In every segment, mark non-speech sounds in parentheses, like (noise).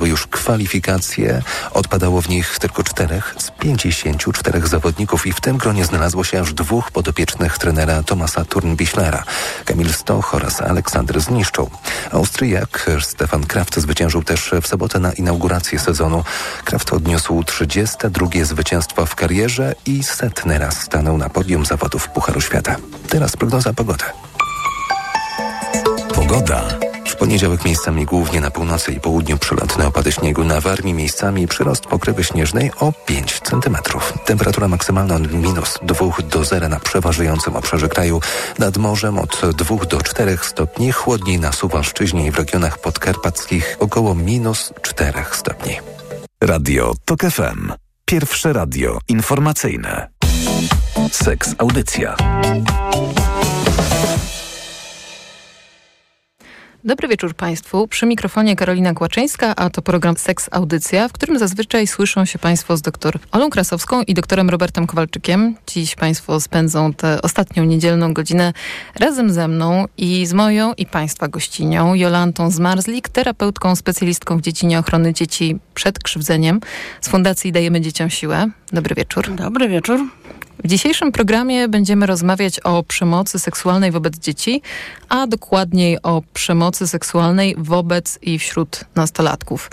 zawiodły już kwalifikacje. Odpadało w nich tylko czterech z 54 zawodników i w tym gronie znalazło się aż dwóch podopiecznych trenera Tomasa Turnbichlera. Kamil Stoch oraz Aleksander Zniszczą. Austriak Stefan Kraft zwyciężył też w sobotę na inaugurację sezonu. Kraft odniósł 32 zwycięstwo w karierze i setny raz stanął na podium zawodów Pucharu Świata. Teraz prognoza pogody. Pogoda. Poniedziałek miejscami głównie na północy i południu przelotne opady śniegu, na Warmii miejscami przyrost pokrywy śnieżnej o 5 cm. Temperatura maksymalna od minus 2 do 0 na przeważającym obszarze kraju, nad morzem od 2 do 4 stopni, chłodniej na Suwalszczyźnie i w regionach podkarpackich około minus 4 stopni. Radio TOK FM. Pierwsze radio informacyjne. Seks Audycja. Dobry wieczór Państwu. Przy mikrofonie Karolina Kłaczyńska, a to program Seks Audycja, w którym zazwyczaj słyszą się Państwo z dr Olą Krasowską i doktorem Robertem Kowalczykiem. Dziś Państwo spędzą tę ostatnią niedzielną godzinę razem ze mną i z moją i Państwa gościnią, Jolantą Zmarzlik, terapeutką, specjalistką w dziedzinie ochrony dzieci przed krzywdzeniem z Fundacji Dajemy Dzieciom Siłę. Dobry wieczór. Dobry wieczór. W dzisiejszym programie będziemy rozmawiać o przemocy seksualnej wobec dzieci, a dokładniej o przemocy seksualnej wobec i wśród nastolatków.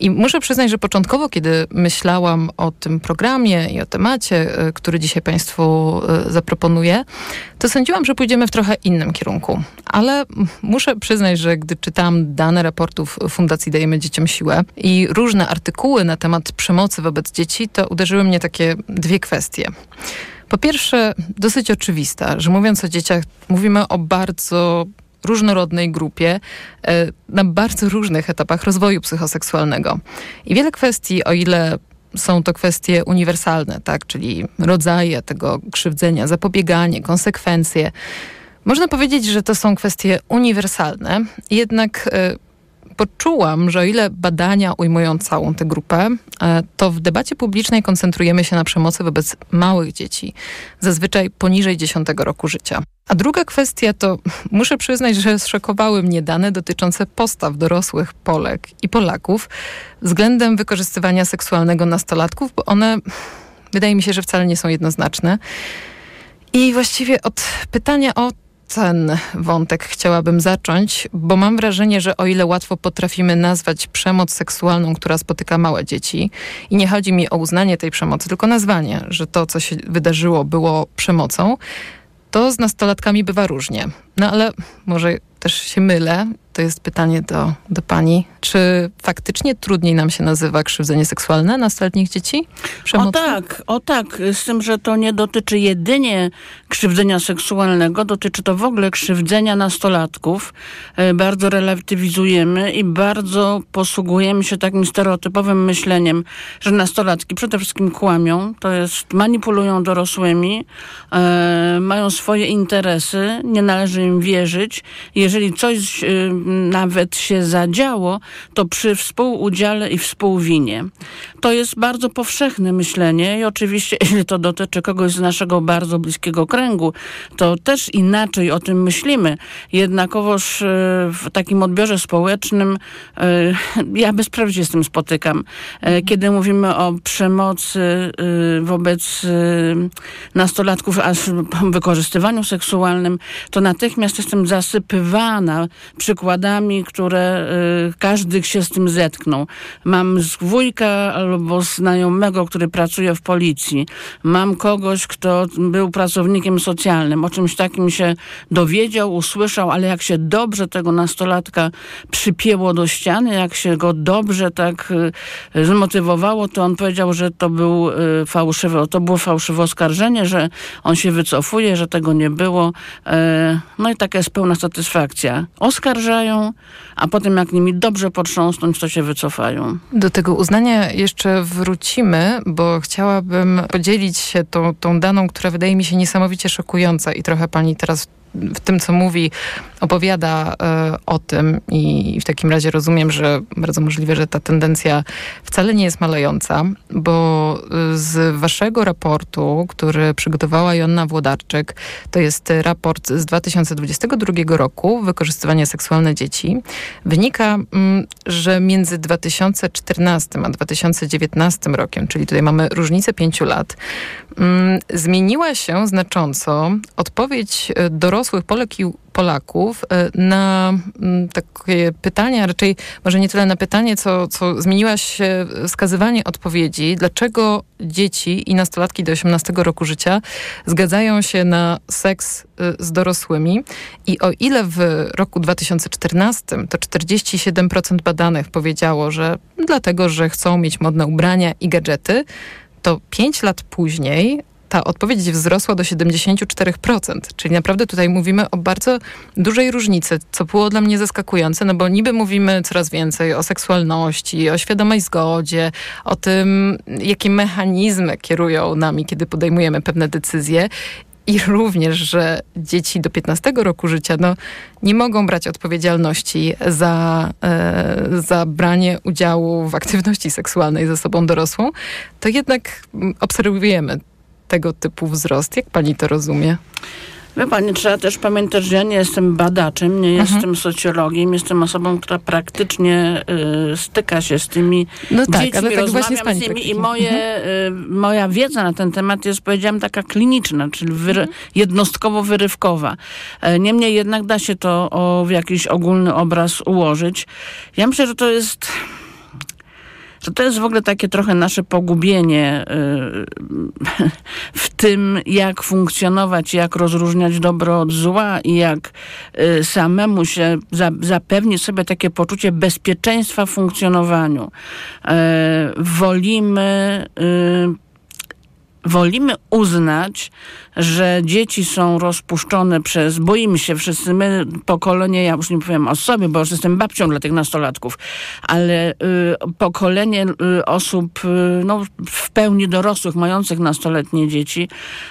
I muszę przyznać, że początkowo, kiedy myślałam o tym programie i o temacie, e, który dzisiaj Państwu e, zaproponuję, to sądziłam, że pójdziemy w trochę innym kierunku. Ale muszę przyznać, że gdy czytałam dane raportów Fundacji Dajemy Dzieciom Siłę i różne artykuły na temat przemocy wobec dzieci, to uderzyły mnie takie dwie kwestie. Po pierwsze, dosyć oczywista, że mówiąc o dzieciach, mówimy o bardzo różnorodnej grupie e, na bardzo różnych etapach rozwoju psychoseksualnego. I wiele kwestii, o ile są to kwestie uniwersalne, tak, czyli rodzaje tego krzywdzenia, zapobieganie, konsekwencje. Można powiedzieć, że to są kwestie uniwersalne, jednak e, poczułam, że o ile badania ujmują całą tę grupę, e, to w debacie publicznej koncentrujemy się na przemocy wobec małych dzieci, zazwyczaj poniżej 10 roku życia. A druga kwestia to, (laughs) muszę przyznać, że zszokowały mnie dane dotyczące postaw dorosłych Polek i Polaków względem wykorzystywania seksualnego nastolatków, bo one wydaje mi się, że wcale nie są jednoznaczne. I właściwie od pytania o ten wątek chciałabym zacząć, bo mam wrażenie, że o ile łatwo potrafimy nazwać przemoc seksualną, która spotyka małe dzieci, i nie chodzi mi o uznanie tej przemocy, tylko nazwanie, że to, co się wydarzyło, było przemocą, to z nastolatkami bywa różnie. No ale może też się mylę to jest pytanie do, do pani. Czy faktycznie trudniej nam się nazywa krzywdzenie seksualne nastoletnich dzieci? O tak, o tak. Z tym, że to nie dotyczy jedynie krzywdzenia seksualnego, dotyczy to w ogóle krzywdzenia nastolatków. E, bardzo relatywizujemy i bardzo posługujemy się takim stereotypowym myśleniem, że nastolatki przede wszystkim kłamią, to jest manipulują dorosłymi, e, mają swoje interesy, nie należy im wierzyć. Jeżeli coś e, nawet się zadziało, to przy współudziale i współwinie. To jest bardzo powszechne myślenie i oczywiście, (laughs) jeśli to dotyczy kogoś z naszego bardzo bliskiego kręgu, to też inaczej o tym myślimy. Jednakowoż e, w takim odbiorze społecznym e, (laughs) ja bezprawie z tym spotykam. E, kiedy mówimy o przemocy wobec nastolatków, a wykorzystywaniu seksualnym, to natychmiast jestem zasypywana przykładami przykładami, które y, każdy się z tym zetknął. Mam wujka albo znajomego, który pracuje w policji. Mam kogoś, kto był pracownikiem socjalnym. O czymś takim się dowiedział, usłyszał, ale jak się dobrze tego nastolatka przypięło do ściany, jak się go dobrze tak y, zmotywowało, to on powiedział, że to był y, fałszywe, to było fałszywe oskarżenie, że on się wycofuje, że tego nie było. No i taka jest pełna satysfakcja. A potem jak nimi dobrze potrząsnąć, to się wycofają. Do tego uznania jeszcze wrócimy, bo chciałabym podzielić się tą, tą daną, która wydaje mi się niesamowicie szokująca i trochę pani teraz w tym, co mówi, opowiada e, o tym i w takim razie rozumiem, że bardzo możliwe, że ta tendencja wcale nie jest malejąca, bo e, z waszego raportu, który przygotowała Joanna Włodarczyk, to jest raport z 2022 roku, wykorzystywanie seksualne dzieci, wynika, mm, że między 2014 a 2019 rokiem, czyli tutaj mamy różnicę pięciu lat, mm, zmieniła się znacząco odpowiedź e, dorosłych Polek i Polaków e, na mm, takie pytania, raczej może nie tyle na pytanie, co, co zmieniła się wskazywanie odpowiedzi, dlaczego dzieci i nastolatki do 18 roku życia zgadzają się na seks e, z dorosłymi. I o ile w roku 2014 to 47% badanych powiedziało, że dlatego, że chcą mieć modne ubrania i gadżety, to 5 lat później ta odpowiedź wzrosła do 74%. Czyli naprawdę tutaj mówimy o bardzo dużej różnicy, co było dla mnie zaskakujące, no bo niby mówimy coraz więcej o seksualności, o świadomej zgodzie, o tym, jakie mechanizmy kierują nami, kiedy podejmujemy pewne decyzje i również, że dzieci do 15 roku życia no, nie mogą brać odpowiedzialności za, e, za branie udziału w aktywności seksualnej ze sobą dorosłą, to jednak obserwujemy tego typu wzrost. Jak pani to rozumie? Wie pani, trzeba też pamiętać, że ja nie jestem badaczem, nie mhm. jestem socjologiem, jestem osobą, która praktycznie y, styka się z tymi no tak, dziećmi, ale tak rozmawiam z, z nimi i moje, mhm. y, moja wiedza na ten temat jest, powiedziałam, taka kliniczna, czyli wyry, mhm. jednostkowo-wyrywkowa. E, niemniej jednak da się to o, w jakiś ogólny obraz ułożyć. Ja myślę, że to jest że to jest w ogóle takie trochę nasze pogubienie y, (laughs) w tym, jak funkcjonować, jak rozróżniać dobro od zła i jak y, samemu się zapewnić sobie takie poczucie bezpieczeństwa w funkcjonowaniu. E, wolimy y, wolimy uznać, że dzieci są rozpuszczone przez, boimy się wszyscy, my pokolenie, ja już nie powiem o sobie, bo już jestem babcią dla tych nastolatków, ale y, pokolenie y, osób y, no, w pełni dorosłych, mających nastoletnie dzieci,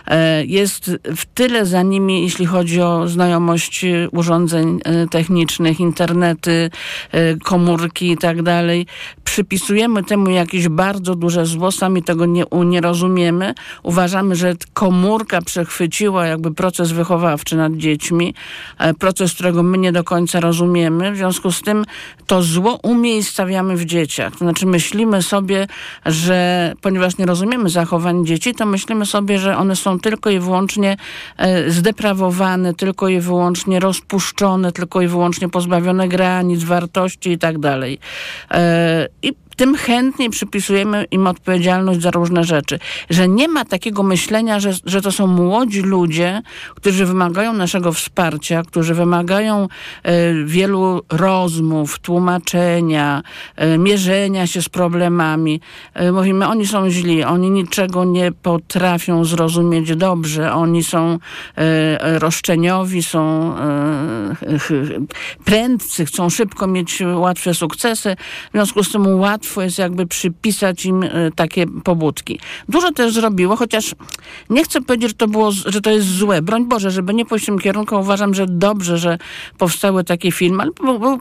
y, jest w tyle za nimi, jeśli chodzi o znajomość urządzeń y, technicznych, internety, y, komórki i tak dalej. Przypisujemy temu jakieś bardzo duże zło, sami tego nie, nie rozumiemy. Uważamy, że komórka przechwyciła jakby proces wychowawczy nad dziećmi, e, proces, którego my nie do końca rozumiemy. W związku z tym to zło umiejscawiamy w dzieciach. To znaczy myślimy sobie, że ponieważ nie rozumiemy zachowań dzieci, to myślimy sobie, że one są tylko i wyłącznie e, zdeprawowane, tylko i wyłącznie rozpuszczone, tylko i wyłącznie pozbawione granic, wartości i tak dalej. E, I tym chętniej przypisujemy im odpowiedzialność za różne rzeczy. Że nie ma takiego myślenia, że, że to są młodzi ludzie, którzy wymagają naszego wsparcia, którzy wymagają e, wielu rozmów, tłumaczenia, e, mierzenia się z problemami. E, mówimy, oni są źli, oni niczego nie potrafią zrozumieć dobrze, oni są roszczeniowi, są prędcy, chcą szybko mieć łatwe sukcesy, w związku z tym łatwo łatwo jest jakby przypisać im e, takie pobudki. Dużo też zrobiło, chociaż nie chcę powiedzieć, że to, było, że to jest złe. Broń Boże, żeby nie pójść w tym kierunku, uważam, że dobrze, że powstały takie filmy, ale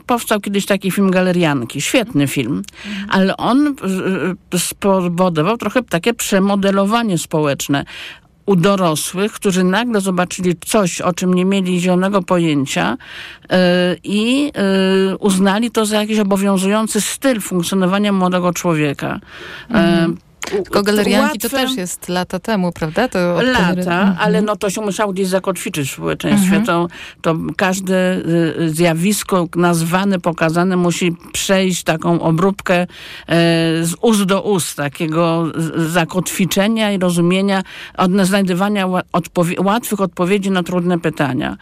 powstał kiedyś taki film Galerianki. Świetny film. Ale on e, e, spowodował trochę takie przemodelowanie społeczne u dorosłych, którzy nagle zobaczyli coś, o czym nie mieli zielonego pojęcia yy, i yy, uznali to za jakiś obowiązujący styl funkcjonowania młodego człowieka. Mhm. Tylko galerianki to też jest lata temu, prawda? To lata, mhm. ale no to się musiało gdzieś zakotwiczyć w społeczeństwie. Mhm. To, to każde y, zjawisko nazwane, pokazane musi przejść taką obróbkę e, z ust do ust, takiego zakotwiczenia i rozumienia, od znajdywania odpowie łatwych odpowiedzi na trudne pytania.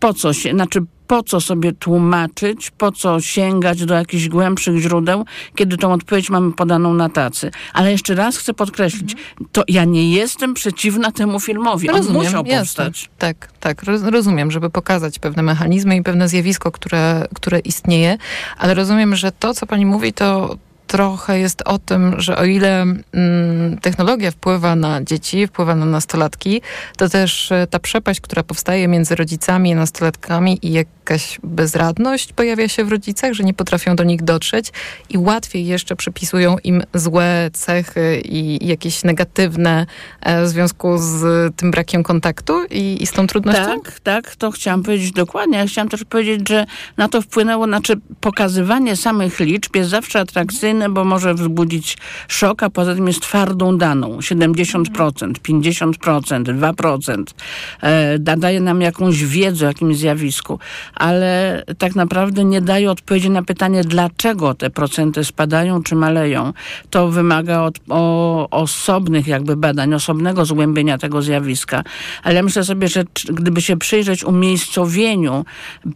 Po co się, znaczy po co sobie tłumaczyć, po co sięgać do jakichś głębszych źródeł, kiedy tą odpowiedź mamy podaną na tacy. Ale jeszcze raz chcę podkreślić, to ja nie jestem przeciwna temu filmowi. Rozumiem, On musiał powstać. Jasne. Tak, tak, rozumiem, żeby pokazać pewne mechanizmy i pewne zjawisko, które, które istnieje, ale rozumiem, że to, co pani mówi, to trochę jest o tym, że o ile mm, technologia wpływa na dzieci, wpływa na nastolatki, to też e, ta przepaść, która powstaje między rodzicami i nastolatkami i jakaś bezradność pojawia się w rodzicach, że nie potrafią do nich dotrzeć i łatwiej jeszcze przypisują im złe cechy i jakieś negatywne e, w związku z tym brakiem kontaktu i, i z tą trudnością? Tak, tak, to chciałam powiedzieć dokładnie. Chciałam też powiedzieć, że na to wpłynęło, znaczy pokazywanie samych liczb jest zawsze atrakcyjne, bo może wzbudzić szok, a poza tym jest twardą daną. 70%, 50%, 2%. E, daje nam jakąś wiedzę o jakimś zjawisku, ale tak naprawdę nie daje odpowiedzi na pytanie, dlaczego te procenty spadają czy maleją. To wymaga od, o, osobnych jakby badań, osobnego zgłębienia tego zjawiska. Ale myślę sobie, że gdyby się przyjrzeć umiejscowieniu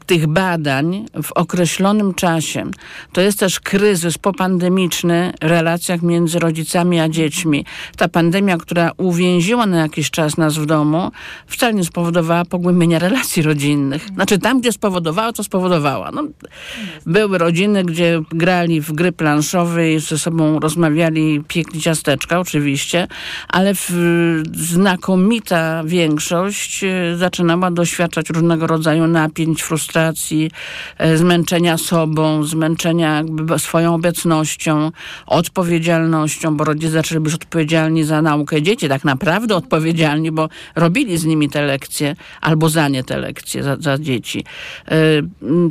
tych badań w określonym czasie, to jest też kryzys popandemiczny w relacjach między rodzicami a dziećmi. Ta pandemia, która uwięziła na jakiś czas nas w domu, wcale nie spowodowała pogłębienia relacji rodzinnych. Znaczy tam, gdzie spowodowała, to spowodowała. No, były rodziny, gdzie grali w gry planszowe i ze sobą rozmawiali, piekli ciasteczka oczywiście, ale w, znakomita większość e, zaczynała doświadczać różnego rodzaju napięć, frustracji, e, zmęczenia sobą, zmęczenia swoją obecnością, odpowiedzialnością, bo rodzice zaczęli być odpowiedzialni za naukę dzieci, tak naprawdę odpowiedzialni, bo robili z nimi te lekcje albo za nie te lekcje, za, za dzieci. E,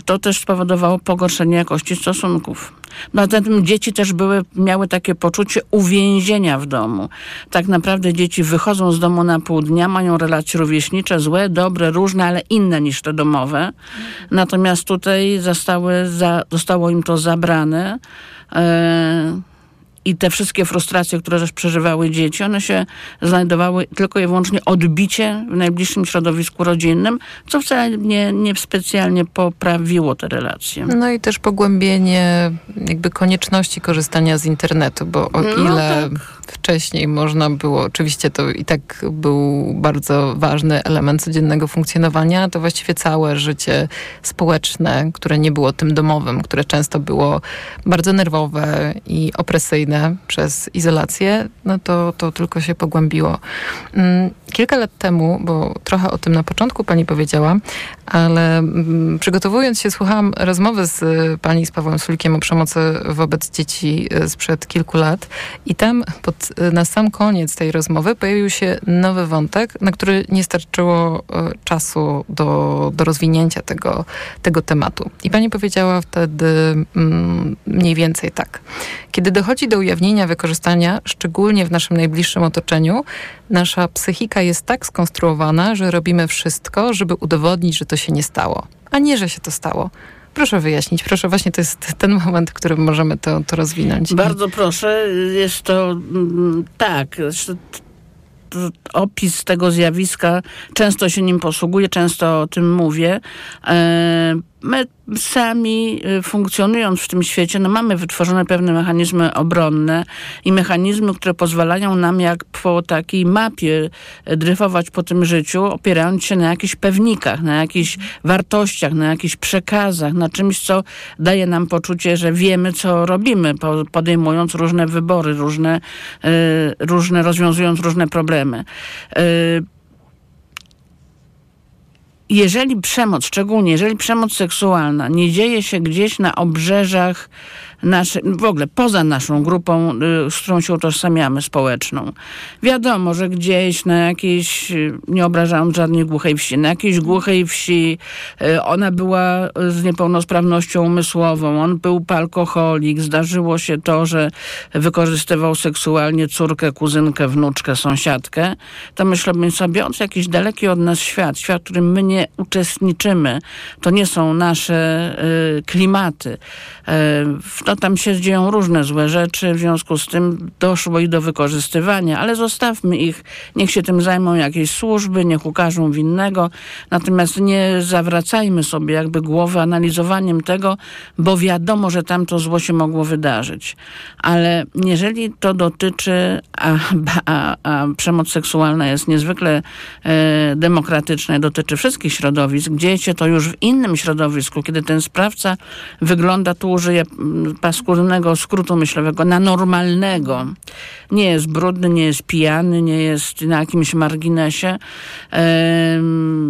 to też spowodowało pogorszenie jakości stosunków. No, zatem dzieci też były, miały takie poczucie uwięzienia w domu. Tak naprawdę dzieci wychodzą z domu na pół dnia, mają relacje rówieśnicze, złe, dobre, różne, ale inne niż te domowe. Natomiast tutaj zostały, za, zostało im to zabrane. E, i te wszystkie frustracje, które też przeżywały dzieci, one się znajdowały tylko i wyłącznie odbicie w najbliższym środowisku rodzinnym, co wcale nie, nie specjalnie poprawiło te relacje. No i też pogłębienie jakby konieczności korzystania z internetu, bo o no ile tak. wcześniej można było, oczywiście to i tak był bardzo ważny element codziennego funkcjonowania, to właściwie całe życie społeczne, które nie było tym domowym, które często było bardzo nerwowe i opresyjne, przez izolację, no to, to tylko się pogłębiło. Mm, kilka lat temu, bo trochę o tym na początku pani powiedziała, ale mm, przygotowując się, słuchałam rozmowy z pani z Pawłem Sulikiem o przemocy wobec dzieci e, sprzed kilku lat i tam pod, e, na sam koniec tej rozmowy pojawił się nowy wątek, na który nie starczyło czasu do, do rozwinięcia tego, tego tematu. I pani powiedziała wtedy mm, mniej więcej tak. Kiedy dochodzi do ujawnienia wykorzystania, szczególnie w naszym najbliższym otoczeniu, nasza psychika jest tak skonstruowana, że robimy wszystko, żeby udowodnić, że to się nie stało, a nie, że się to stało. Proszę wyjaśnić, proszę, właśnie to jest ten moment, w którym możemy to, to rozwinąć. Bardzo proszę, jest to mm, tak, opis tego zjawiska, często się nim posługuję, często o tym mówię. My sami y, funkcjonując w tym świecie, no mamy wytworzone pewne mechanizmy obronne i mechanizmy, które pozwalają nam jak po takiej mapie y, dryfować po tym życiu, opierając się na jakichś pewnikach, na jakichś wartościach, na jakichś przekazach, na czymś, co daje nam poczucie, że wiemy, co robimy, podejmując różne wybory, różne, y, różne rozwiązując różne problemy jeżeli przemoc, szczególnie jeżeli przemoc seksualna nie dzieje się gdzieś na obrzeżach nasze, w ogóle poza naszą grupą, y, z którą się utożsamiamy, społeczną. Wiadomo, że gdzieś na jakiejś, y, nie obrażając żadnej głuchej wsi, na jakiejś głuchej wsi y, ona była z niepełnosprawnością umysłową, on był alkoholik, zdarzyło się to, że wykorzystywał seksualnie córkę, kuzynkę, wnuczkę, sąsiadkę, to myślałbym sobie, on jakiś daleki od nas świat, świat, w którym my nie uczestniczymy, to nie są nasze klimaty. Y, no tam się dzieją różne złe rzeczy, w związku z tym doszło i do wykorzystywania, ale zostawmy ich, niech się tym zajmą jakieś służby, niech ukażą winnego, natomiast nie zawracajmy sobie jakby głowy analizowaniem tego, bo wiadomo, że tam to zło się mogło wydarzyć. Ale jeżeli to dotyczy, a, a, a przemoc seksualna jest niezwykle e, demokratyczna, dotyczy wszystkich środowisk, dzieje się to już w innym środowisku, kiedy ten sprawca wygląda, tu użyję paskudnego skrótu myślowego na normalnego. Nie jest brudny, nie jest pijany, nie jest na jakimś marginesie.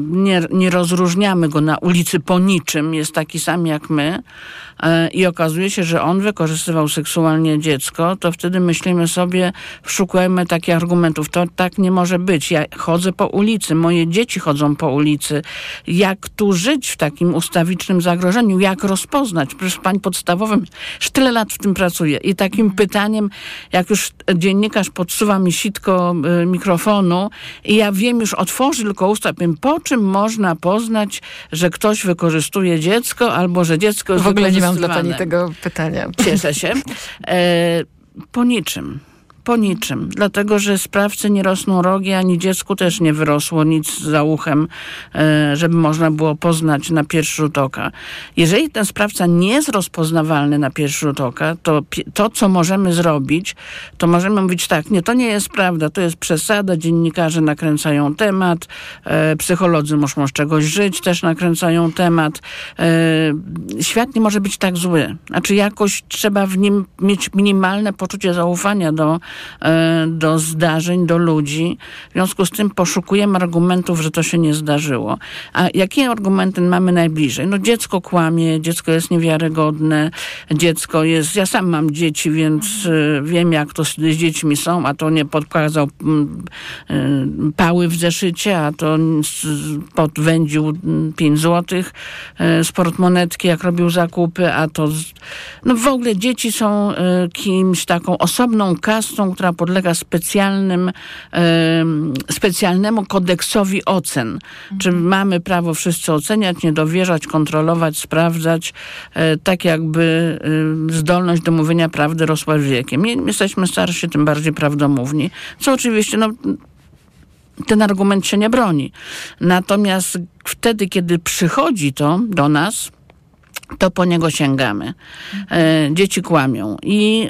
Nie, nie rozróżniamy go na ulicy po niczym. Jest taki sam jak my. E, i okazuje się, że on wykorzystywał seksualnie dziecko, to wtedy myślimy sobie, szukajmy takich argumentów. To tak nie może być. Ja chodzę po ulicy, moje dzieci chodzą po ulicy. Jak tu żyć w takim ustawicznym zagrożeniu? Jak rozpoznać? Przecież pani podstawowym już tyle lat w tym pracuje. I takim pytaniem, jak już dziennikarz podsuwa mi sitko y, mikrofonu i ja wiem, już otworzy tylko usta, powiem, po czym można poznać, że ktoś wykorzystuje dziecko albo że dziecko w ogóle nie dla pani tego pytania. Cieszę się. (laughs) E, po niczym po niczym, dlatego że sprawcy nie rosną rogi, ani dziecku też nie wyrosło nic za uchem, e, żeby można było poznać na pierwszy rzut oka. Jeżeli ten sprawca nie jest rozpoznawalny na pierwszy rzut oka, to to, co możemy zrobić, to możemy mówić tak, nie, to nie jest prawda, to jest przesada, dziennikarze nakręcają temat, e, psycholodzy muszą z czegoś żyć, też nakręcają temat. E, świat nie może być tak zły. Znaczy jakoś trzeba w nim mieć minimalne poczucie zaufania do do zdarzeń, do ludzi. W związku z tym poszukujemy argumentów, że to się nie zdarzyło. A jakie argumenty mamy najbliżej? No dziecko kłamie, dziecko jest niewiarygodne, dziecko jest... Ja sam mam dzieci, więc e, wiem, jak to z dziećmi są, a to nie podkazał mm, e, pały w zeszycie, a to podwędził 5 złotych z portmonetki, jak robił zakupy, a to... No w ogóle dzieci są kimś taką osobną kastą, która podlega specjalnym, specjalnemu kodeksowi ocen. Mhm. Czy mamy prawo wszyscy oceniać, nie dowierzać, kontrolować, sprawdzać, e, tak jakby zdolność do mówienia prawdy rosła wiekiem. Im jesteśmy starsi, tym bardziej prawdomówni. Co oczywiście, no, ten argument się nie broni. Natomiast wtedy, kiedy przychodzi to do nas, to po niego sięgamy. E, dzieci kłamią i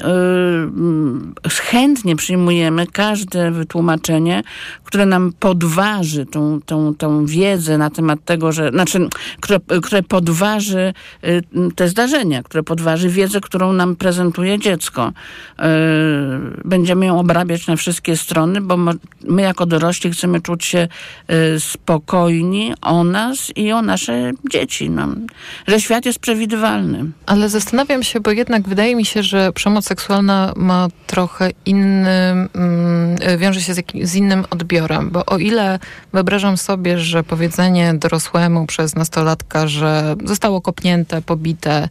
e, chętnie przyjmujemy każde wytłumaczenie, które nam podważy tą, tą, tą wiedzę na temat tego, że, znaczy, które, które podważy e, te zdarzenia, które podważy wiedzę, którą nam prezentuje dziecko. Będziemy ją obrabiać na wszystkie strony, bo my jako dorośli chcemy czuć się spokojni o nas i o nasze dzieci. No, że świat jest przewidywalny. Ale zastanawiam się, bo jednak wydaje mi się, że przemoc seksualna ma trochę inny, mm, wiąże się z, z innym odbiorem, bo o ile wyobrażam sobie, że powiedzenie dorosłemu przez nastolatka, że zostało kopnięte, pobite,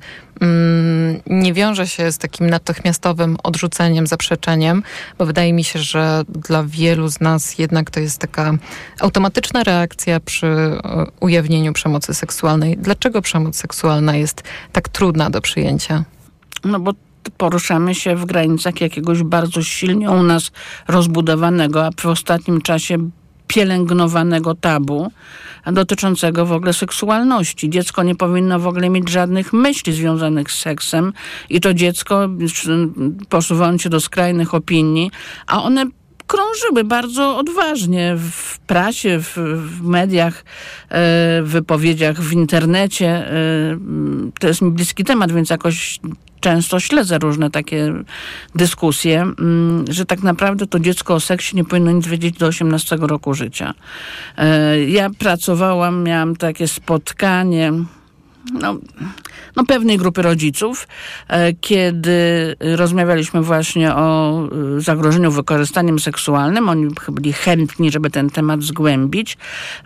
nie wiąże się z takim natychmiastowym odrzuceniem, zaprzeczeniem, bo wydaje mi się, że dla wielu z nas jednak to jest taka automatyczna reakcja przy e, ujawnieniu przemocy seksualnej. Dlaczego przemoc seksualna jest tak trudna do przyjęcia? No bo poruszamy się w granicach jakiegoś bardzo silnie u nas rozbudowanego, a w ostatnim czasie pielęgnowanego tabu dotyczącego w ogóle seksualności. Dziecko nie powinno w ogóle mieć żadnych myśli związanych z seksem i to dziecko, posuwając się do skrajnych opinii, a one krążyły bardzo odważnie w prasie, w, w mediach, e, w wypowiedziach w internecie. E, to jest mi bliski temat, więc jakoś często śledzę różne takie dyskusje, mm, że tak naprawdę to dziecko o seksie nie powinno nic wiedzieć do 18 roku życia. E, ja pracowałam, miałam takie spotkanie, no, no, pewnej grupy rodziców, e, kiedy rozmawialiśmy właśnie o e, zagrożeniu wykorzystaniem seksualnym. Oni byli chętni, żeby ten temat zgłębić.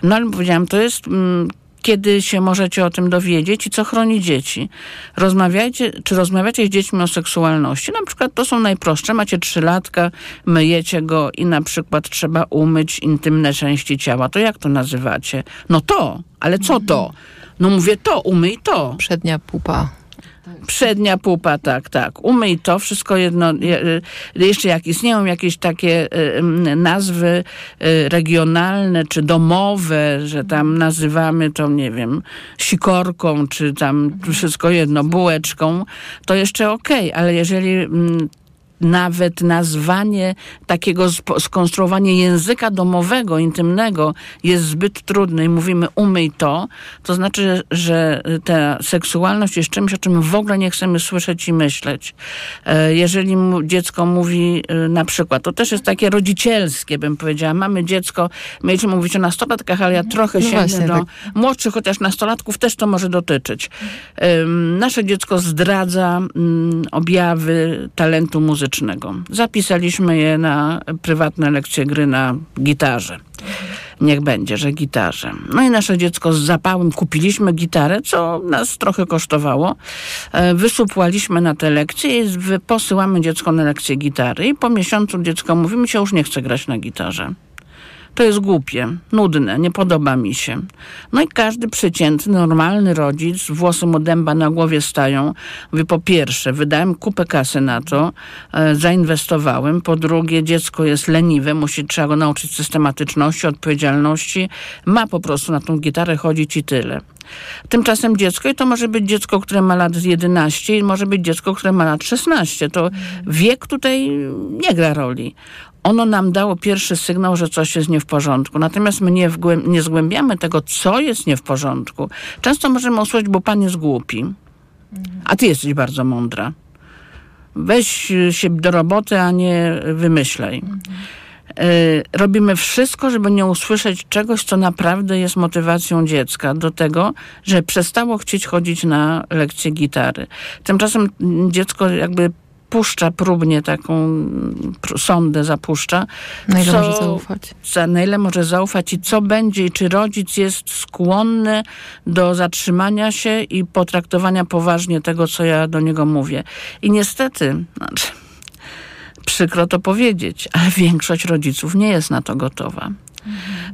No ale powiedziałam, to jest mm, kiedy się możecie o tym dowiedzieć i co chroni dzieci. Rozmawiajcie, czy rozmawiacie z dziećmi o seksualności? Na przykład to są najprostsze. Macie trzylatka, myjecie go i na przykład trzeba umyć intymne części ciała. To jak to nazywacie? No to, ale co to? No mówię to, umyj to. Przednia pupa. Przednia pupa, tak, tak. Umyj to, wszystko jedno. Jeszcze jak istnieją jakieś takie nazwy y, regionalne czy domowe, że tam nazywamy to, nie wiem, sikorką, czy tam wszystko jedno, bułeczką, to jeszcze okej, okay, ale jeżeli nawet nazwanie takiego skonstruowanie języka domowego, intymnego jest zbyt trudne i mówimy umyj to, to znaczy, że ta seksualność jest czymś, o czym w ogóle nie chcemy słyszeć i myśleć. E, jeżeli dziecko mówi e, na przykład, to też jest takie rodzicielskie, bym powiedziała, mamy dziecko, mieliśmy mówić o nastolatkach, ale ja trochę no sięgnę do tak. młodszych, chociaż nastolatków też to może dotyczyć. Nasze dziecko zdradza mm, objawy talentu muzycznego. Zapisaliśmy je na prywatne lekcje gry na gitarze niech będzie, że gitarze. No i nasze dziecko z zapałem kupiliśmy gitarę, co nas trochę kosztowało. E, wysupłaliśmy na te lekcje i posyłamy dziecko na lekcję gitary i po miesiącu dziecko mówi, mi się już nie chce grać na gitarze. To jest głupie, nudne, nie podoba mi się. No i każdy przeciętny, normalny rodzic, włosy mu dęba na głowie stają. Mówi, po pierwsze, wydałem kupę kasy na to, e, zainwestowałem. Po drugie, dziecko jest leniwe, musi, trzeba go nauczyć systematyczności, odpowiedzialności. Ma po prostu na tą gitarę chodzić i tyle. Tymczasem dziecko, i to może być dziecko, które ma lat 11, i może być dziecko, które ma lat 16. To wiek tutaj nie gra roli ono nam dało pierwszy sygnał, że coś jest nie w porządku. Natomiast my nie, nie zgłębiamy tego, co jest nie w porządku. Często możemy usłyszeć, bo pan jest głupi, a ty jesteś bardzo mądra. Weź się do roboty, a nie wymyślaj. Y, robimy wszystko, żeby nie usłyszeć czegoś, co naprawdę jest motywacją dziecka do tego, że przestało chcieć chodzić na lekcje gitary. Tymczasem dziecko jakby puszcza próbnie taką sondę, zapuszcza. Na ile co, może zaufać? Za, na ile może zaufać i co będzie, i czy rodzic jest skłonny do zatrzymania się i potraktowania poważnie tego, co ja do niego mówię. I niestety, znaczy, przykro to powiedzieć, ale większość rodziców nie jest na to gotowa.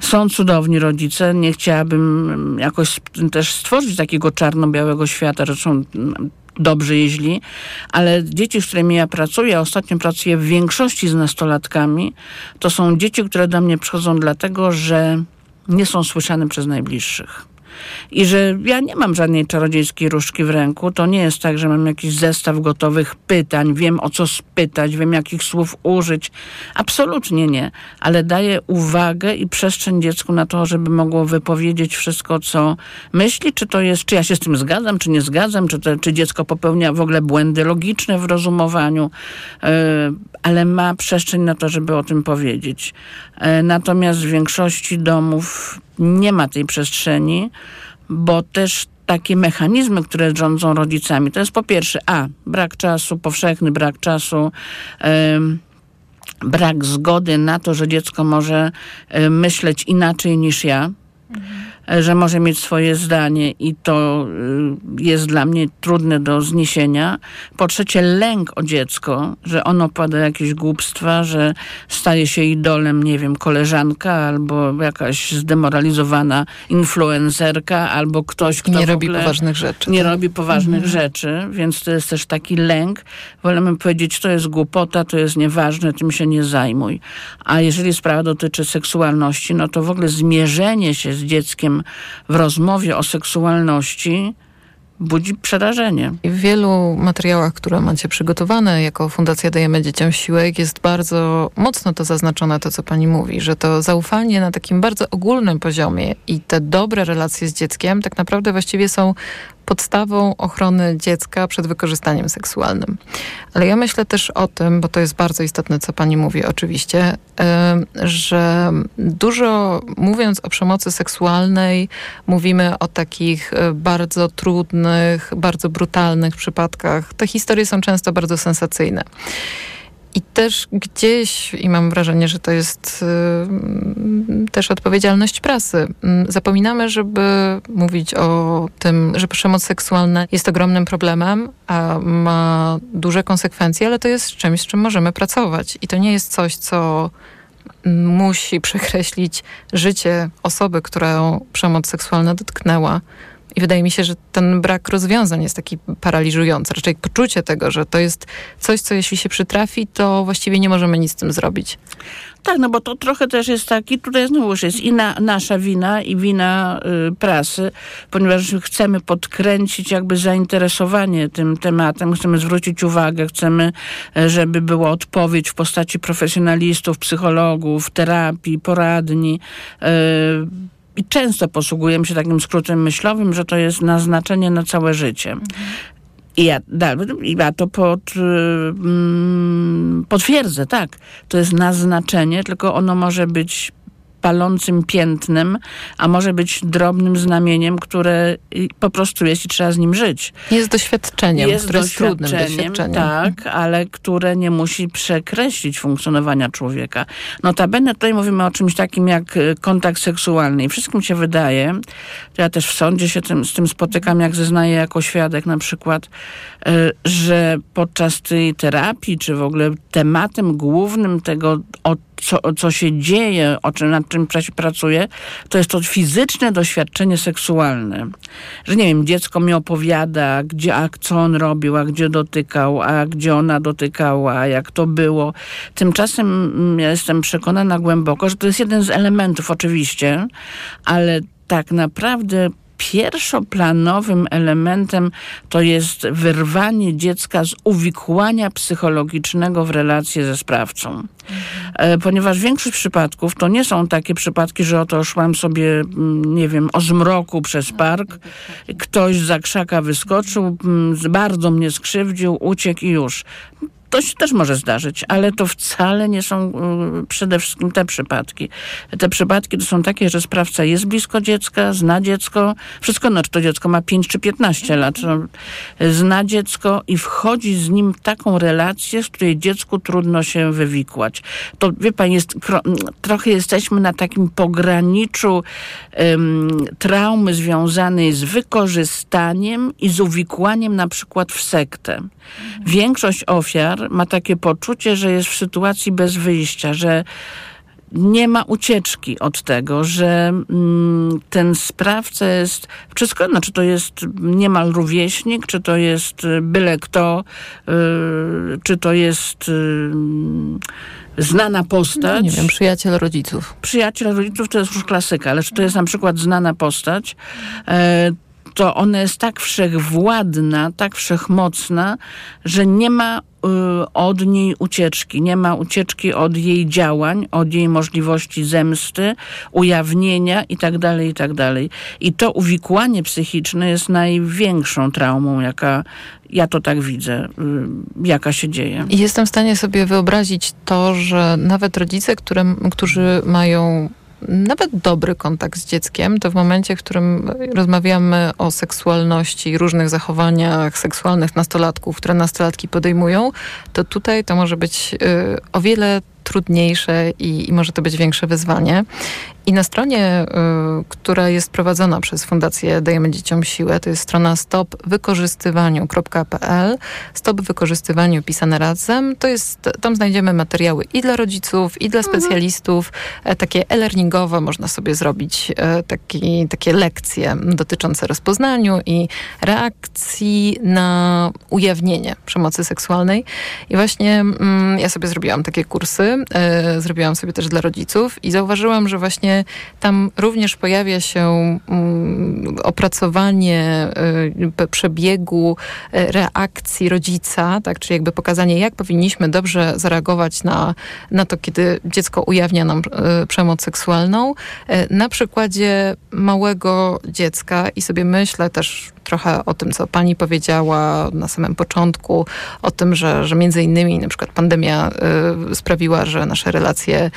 Są cudowni rodzice. Nie chciałabym jakoś też stworzyć takiego czarno-białego świata. Zresztą dobrzy jeźli, ale dzieci, z którymi ja pracuję, ostatnio pracuję w większości z nastolatkami, to są dzieci, które do mnie przychodzą dlatego, że nie są słyszane przez najbliższych i że ja nie mam żadnej czarodziejskiej różdżki w ręku. To nie jest tak, że mam jakiś zestaw gotowych pytań, wiem o co spytać, wiem jakich słów użyć. Absolutnie nie, ale daję uwagę i przestrzeń dziecku na to, żeby mogło wypowiedzieć wszystko, co myśli, czy to jest, czy ja się z tym zgadzam, czy nie zgadzam, czy, to, czy dziecko popełnia w ogóle błędy logiczne w rozumowaniu, yy, ale ma przestrzeń na to, żeby o tym powiedzieć. Yy, natomiast w większości domów nie ma tej przestrzeni, bo też takie mechanizmy, które rządzą rodzicami, to jest po pierwsze, a, brak czasu, powszechny brak czasu, brak zgody na to, że dziecko może myśleć inaczej niż ja. Mhm że może mieć swoje zdanie i to y, jest dla mnie trudne do zniesienia. Po trzecie, lęk o dziecko, że ono pada jakieś głupstwa, że staje się idolem, nie wiem, koleżanka albo jakaś zdemoralizowana influencerka albo ktoś, kto nie robi poważnych rzeczy. Nie tak? robi poważnych mhm. rzeczy, więc to jest też taki lęk. Wolemy powiedzieć, to jest głupota, to jest nieważne, tym się nie zajmuj. A jeżeli sprawa dotyczy seksualności, no to w ogóle zmierzenie się z dzieckiem w rozmowie o seksualności budzi przerażenie. W wielu materiałach, które macie przygotowane jako Fundacja Dajemy Dzieciom Siłek jest bardzo mocno to zaznaczone, to co pani mówi, że to zaufanie na takim bardzo ogólnym poziomie i te dobre relacje z dzieckiem tak naprawdę właściwie są podstawą ochrony dziecka przed wykorzystaniem seksualnym. Ale ja myślę też o tym, bo to jest bardzo istotne, co pani mówi oczywiście, że dużo mówiąc o przemocy seksualnej, mówimy o takich e, bardzo trudnych, bardzo brutalnych przypadkach. Te historie są często bardzo sensacyjne. I też gdzieś, i mam wrażenie, że to jest y, też odpowiedzialność prasy, y, zapominamy, żeby mówić o tym, że przemoc seksualna jest ogromnym problemem, a ma duże konsekwencje, ale to jest czymś, z czym możemy pracować. I to nie jest coś, co musi przekreślić życie osoby, którą przemoc seksualna dotknęła I wydaje mi się, że ten brak rozwiązań jest taki paraliżujący. Raczej poczucie tego, że to jest coś, co jeśli się przytrafi, to właściwie nie możemy nic z tym zrobić. Tak, no bo to trochę też jest taki, tutaj znowu już jest i na, nasza wina, i wina y, prasy, ponieważ chcemy podkręcić jakby zainteresowanie tym tematem, chcemy zwrócić uwagę, chcemy, e, żeby była odpowiedź w postaci profesjonalistów, psychologów, terapii, poradni. Y, i często posługujemy się takim skrótem myślowym, że to jest naznaczenie na całe życie. I ja, ja to pod, mm, potwierdzę, tak. To jest naznaczenie, tylko ono może być palącym piętnem, a może być drobnym znamieniem, które po prostu jest i trzeba z nim żyć. Jest doświadczeniem, jest które jest trudnym doświadczeniem. Tak, ale które nie musi przekreślić funkcjonowania człowieka. Notabene tutaj mówimy o czymś takim jak e, kontakt seksualny i wszystkim się wydaje, ja też w sądzie się tym, z tym spotykam, jak zeznaję jako świadek na przykład, e, że podczas tej terapii, czy w ogóle tematem głównym tego, o co, co się dzieje, o czym, nad czym pracuje, to jest to fizyczne doświadczenie seksualne. Że nie wiem, dziecko mi opowiada, gdzie, a co on robił, a gdzie dotykał, a gdzie ona dotykała, jak to było. Tymczasem mm, ja jestem przekonana głęboko, że to jest jeden z elementów oczywiście, ale tak naprawdę pierwszoplanowym elementem to jest wyrwanie dziecka z uwikłania psychologicznego w relację ze sprawcą. Mhm. Ponieważ większość przypadków to nie są takie przypadki, że oto szłam sobie, mm, nie wiem, o zmroku przez park, ktoś za krzaka wyskoczył, mm, bardzo mnie skrzywdził, uciekł i już. To się też może zdarzyć, ale to wcale nie są y, przede wszystkim te przypadki. Te przypadki to są takie, że sprawca jest blisko dziecka, zna dziecko, wszystko, no czy to dziecko ma 5 czy 15 lat, no, zna dziecko i wchodzi z nim taką relację, z której dziecku trudno się wywikłać. To, wie pan, jest, trochę jesteśmy na takim pograniczu um, traumy związanej z wykorzystaniem i z uwikłaniem na przykład w sektę. Większość ofiar ma takie poczucie, że jest w sytuacji bez wyjścia, że nie ma ucieczki od tego, że mm, ten sprawca jest wszystko, no, czy to jest niemal rówieśnik, czy to jest y, byle kto, y, czy to jest y, znana postać. No, nie wiem, przyjaciel rodziców. Przyjaciel rodziców to jest już klasyka, ale czy to jest na przykład znana postać, e, to ona jest tak wszechwładna, tak wszechmocna, że nie ma y, od niej ucieczki. Nie ma ucieczki od jej działań, od jej możliwości zemsty, ujawnienia itd., tak itd. Tak I to uwikłanie psychiczne jest największą traumą, jaka ja to tak widzę, y, jaka się dzieje. Jestem w stanie sobie wyobrazić to, że nawet rodzice, które, którzy mają nawet dobry kontakt z dzieckiem, to w momencie, w którym rozmawiamy o seksualności, różnych zachowaniach seksualnych nastolatków, które nastolatki podejmują, to tutaj to może być y, o wiele trudniejsze i, i, może to być większe wyzwanie. I na stronie, y, która jest prowadzona przez Fundację Dajemy Dzieciom Siłę, to jest strona stopwykorzystywaniu.pl. Stop wykorzystywaniu pisane razem. To jest, tam znajdziemy materiały i dla rodziców, i dla mhm. specjalistów. Mhm. Takie e-learningowe można sobie zrobić e, taki, takie lekcje dotyczące rozpoznaniu i reakcji na ujawnienie przemocy seksualnej. I właśnie mm, ja sobie zrobiłam takie kursy. E, zrobiłam sobie też dla rodziców i zauważyłam, że właśnie tam również pojawia się mm, opracowanie y, przebiegu y, reakcji rodzica, tak, czyli jakby pokazanie, jak powinniśmy dobrze zareagować na, na to, kiedy dziecko ujawnia nam y, przemoc seksualną. Na przykładzie małego dziecka i sobie myślę też trochę o tym, co pani powiedziała na samym początku, o tym, że, że między innymi na przykład pandemia y, sprawiła, że nasze relacje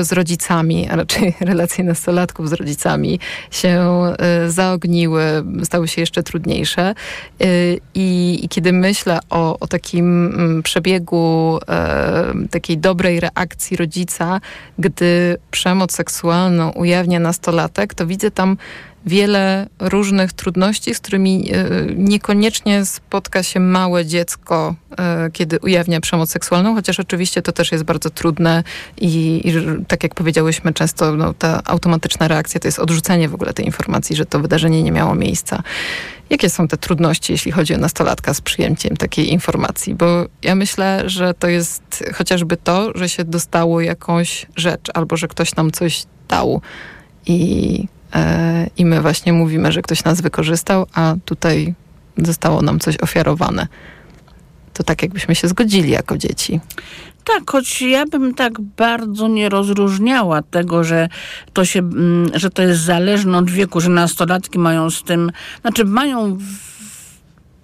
y, z rodzicami, a raczej (laughs) relacje nastolatków z rodzicami się y, zaogniły, stały się jeszcze trudniejsze. Y, I, I, kiedy myślę o, o takim mm, przebiegu y, takiej dobrej reakcji rodzica, gdy przemoc seksualną ujawnia nastolatek, to widzę tam wiele różnych trudności, z którymi e, niekoniecznie spotka się małe dziecko, e, kiedy ujawnia przemoc seksualną, chociaż oczywiście to też jest bardzo trudne i, i tak jak powiedziałyśmy, często no, ta automatyczna reakcja to jest odrzucenie w ogóle tej informacji, że to wydarzenie nie miało miejsca. Jakie są te trudności, jeśli chodzi o nastolatka z przyjęciem takiej informacji? Bo ja myślę, że to jest chociażby to, że się dostało jakąś rzecz albo że ktoś nam coś dał i i my właśnie mówimy, że ktoś nas wykorzystał, a tutaj zostało nam coś ofiarowane. To tak jakbyśmy się zgodzili jako dzieci. Tak, choć ja bym tak bardzo nie rozróżniała tego, że to się, mm, że to jest zależne od wieku, że nastolatki mają z tym, znaczy mają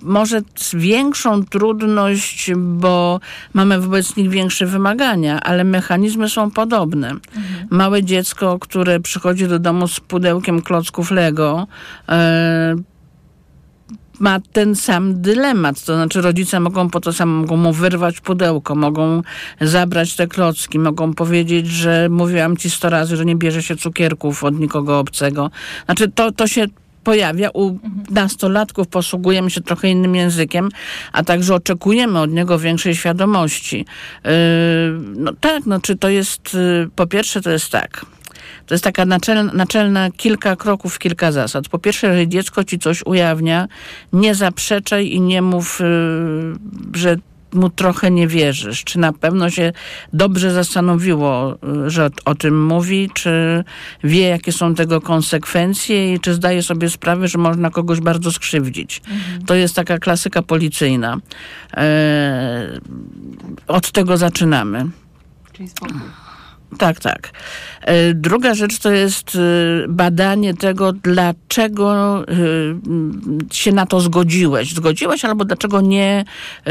może większą trudność, bo mamy wobec nich większe wymagania, ale mechanizmy są podobne. Mhm. Małe dziecko, które przychodzi do domu z pudełkiem klocków Lego, e, ma ten sam dylemat. To znaczy rodzice mogą po to samo, mogą mu wyrwać pudełko, mogą zabrać te klocki, mogą powiedzieć, że mówiłam ci sto razy, że nie bierze się cukierków od nikogo obcego. Znaczy to, to się pojawia. U nastolatków posługujemy się trochę innym językiem, a także oczekujemy od niego większej świadomości. Yy, no tak, no czy to jest, yy, po pierwsze to jest tak, to jest taka naczelna, naczelna kilka kroków, kilka zasad. Po pierwsze, jeżeli dziecko ci coś ujawnia, nie zaprzeczaj i nie mów, yy, że mu trochę nie wierzysz? Czy na pewno się dobrze zastanowiło, y, że o, tym mówi? Czy wie, jakie są tego konsekwencje i czy zdaje sobie sprawę, że można kogoś bardzo skrzywdzić? Mhm. To jest taka klasyka policyjna. E, od tego zaczynamy. Czyli spokój. Tak, tak. E, druga rzecz to jest e, badanie tego, dlaczego e, się na to zgodziłeś. Zgodziłeś albo dlaczego nie,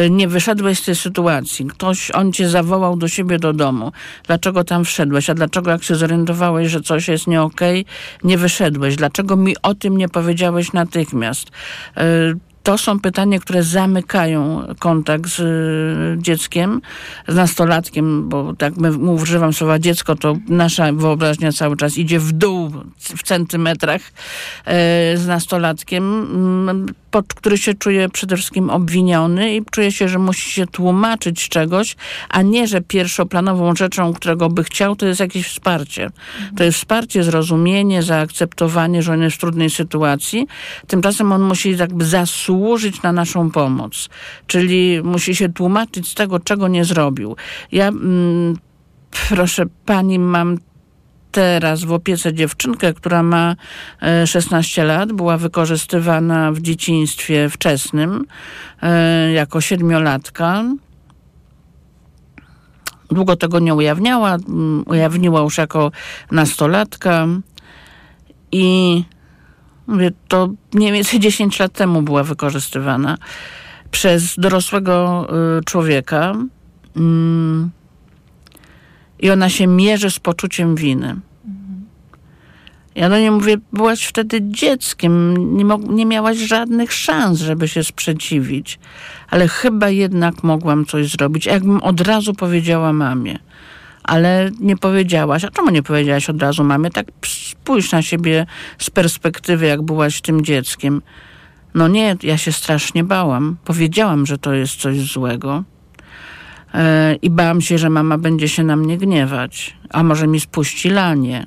nie wyszedłeś z tej sytuacji. Ktoś, on cię zawołał do siebie do domu. Dlaczego tam wszedłeś? A dlaczego jak się zorientowałeś, że coś jest nie okej, okay, nie wyszedłeś? Dlaczego mi o tym nie powiedziałeś natychmiast? To są pytania, które zamykają kontakt z y, dzieckiem, z nastolatkiem, bo tak my, używam słowa dziecko, to nasza wyobraźnia cały czas idzie w dół w centymetrach e, z nastolatkiem, mm, który się czuje przede wszystkim obwiniony i czuje się, że musi się tłumaczyć czegoś, a nie, że pierwszoplanową rzeczą, którego by chciał, to jest jakieś wsparcie. To jest wsparcie, zrozumienie, zaakceptowanie, że on jest w trudnej sytuacji. Tymczasem on musi jakby zasłużyć służyć na naszą pomoc. Czyli musi się tłumaczyć z tego, czego nie zrobił. Ja, mm, proszę pani, mam teraz w opiece dziewczynkę, która ma 16 e, lat, była wykorzystywana w dzieciństwie wczesnym e, jako siedmiolatka. Długo tego nie ujawniała, mm, ujawniła już jako nastolatka i Mówię, to mniej więcej (laughs) 10 lat temu była wykorzystywana przez dorosłego y, człowieka. Mm, I ona się mierzy z poczuciem winy. Ja do niej mówię, byłaś wtedy dzieckiem, nie, nie miałaś żadnych szans, żeby się sprzeciwić, ale chyba jednak mogłam coś zrobić. Jakbym od razu powiedziała mamie ale nie powiedziałaś. A czemu nie powiedziałaś od razu mamie? Tak spójrz na siebie z perspektywy, jak byłaś tym dzieckiem. No nie, ja się strasznie bałam. Powiedziałam, że to jest coś złego. E, I bałam się, że mama będzie się na mnie gniewać. A może mi spuści lanie.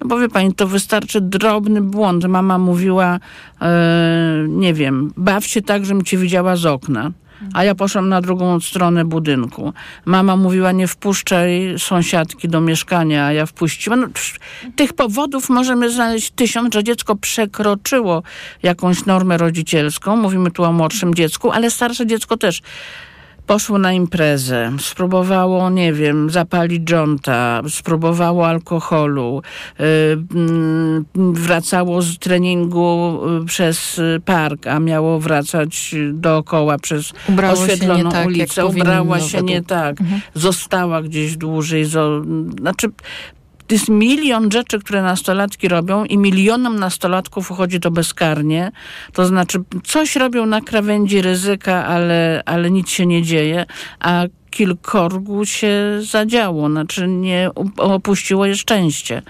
No bo wie pani, to wystarczy drobny błąd. Mama mówiła, e, nie wiem, baw się tak, żebym cię widziała z okna a ja poszłam na drugą stronę budynku. Mama mówiła, nie wpuszczaj sąsiadki do mieszkania, a ja wpuściłam. No, tych powodów możemy znaleźć tysiąc, że dziecko przekroczyło jakąś normę rodzicielską. Mówimy tu o młodszym dziecku, ale starsze dziecko też poszło na imprezę, spróbowało, nie wiem, zapalić dżonta, spróbowało alkoholu, yy, wracało z treningu y, przez park, a miało wracać dookoła przez Ubrało oświetloną tak, ulicę. Ubrała się nie tak, mhm. została gdzieś dłużej. Zo, znaczy, to jest milion rzeczy, które nastolatki robią i milionom nastolatków uchodzi to bezkarnie. To znaczy, coś robią na krawędzi ryzyka, ale, ale nic się nie dzieje, a kilkorgu się zadziało, znaczy nie opuściło je szczęście.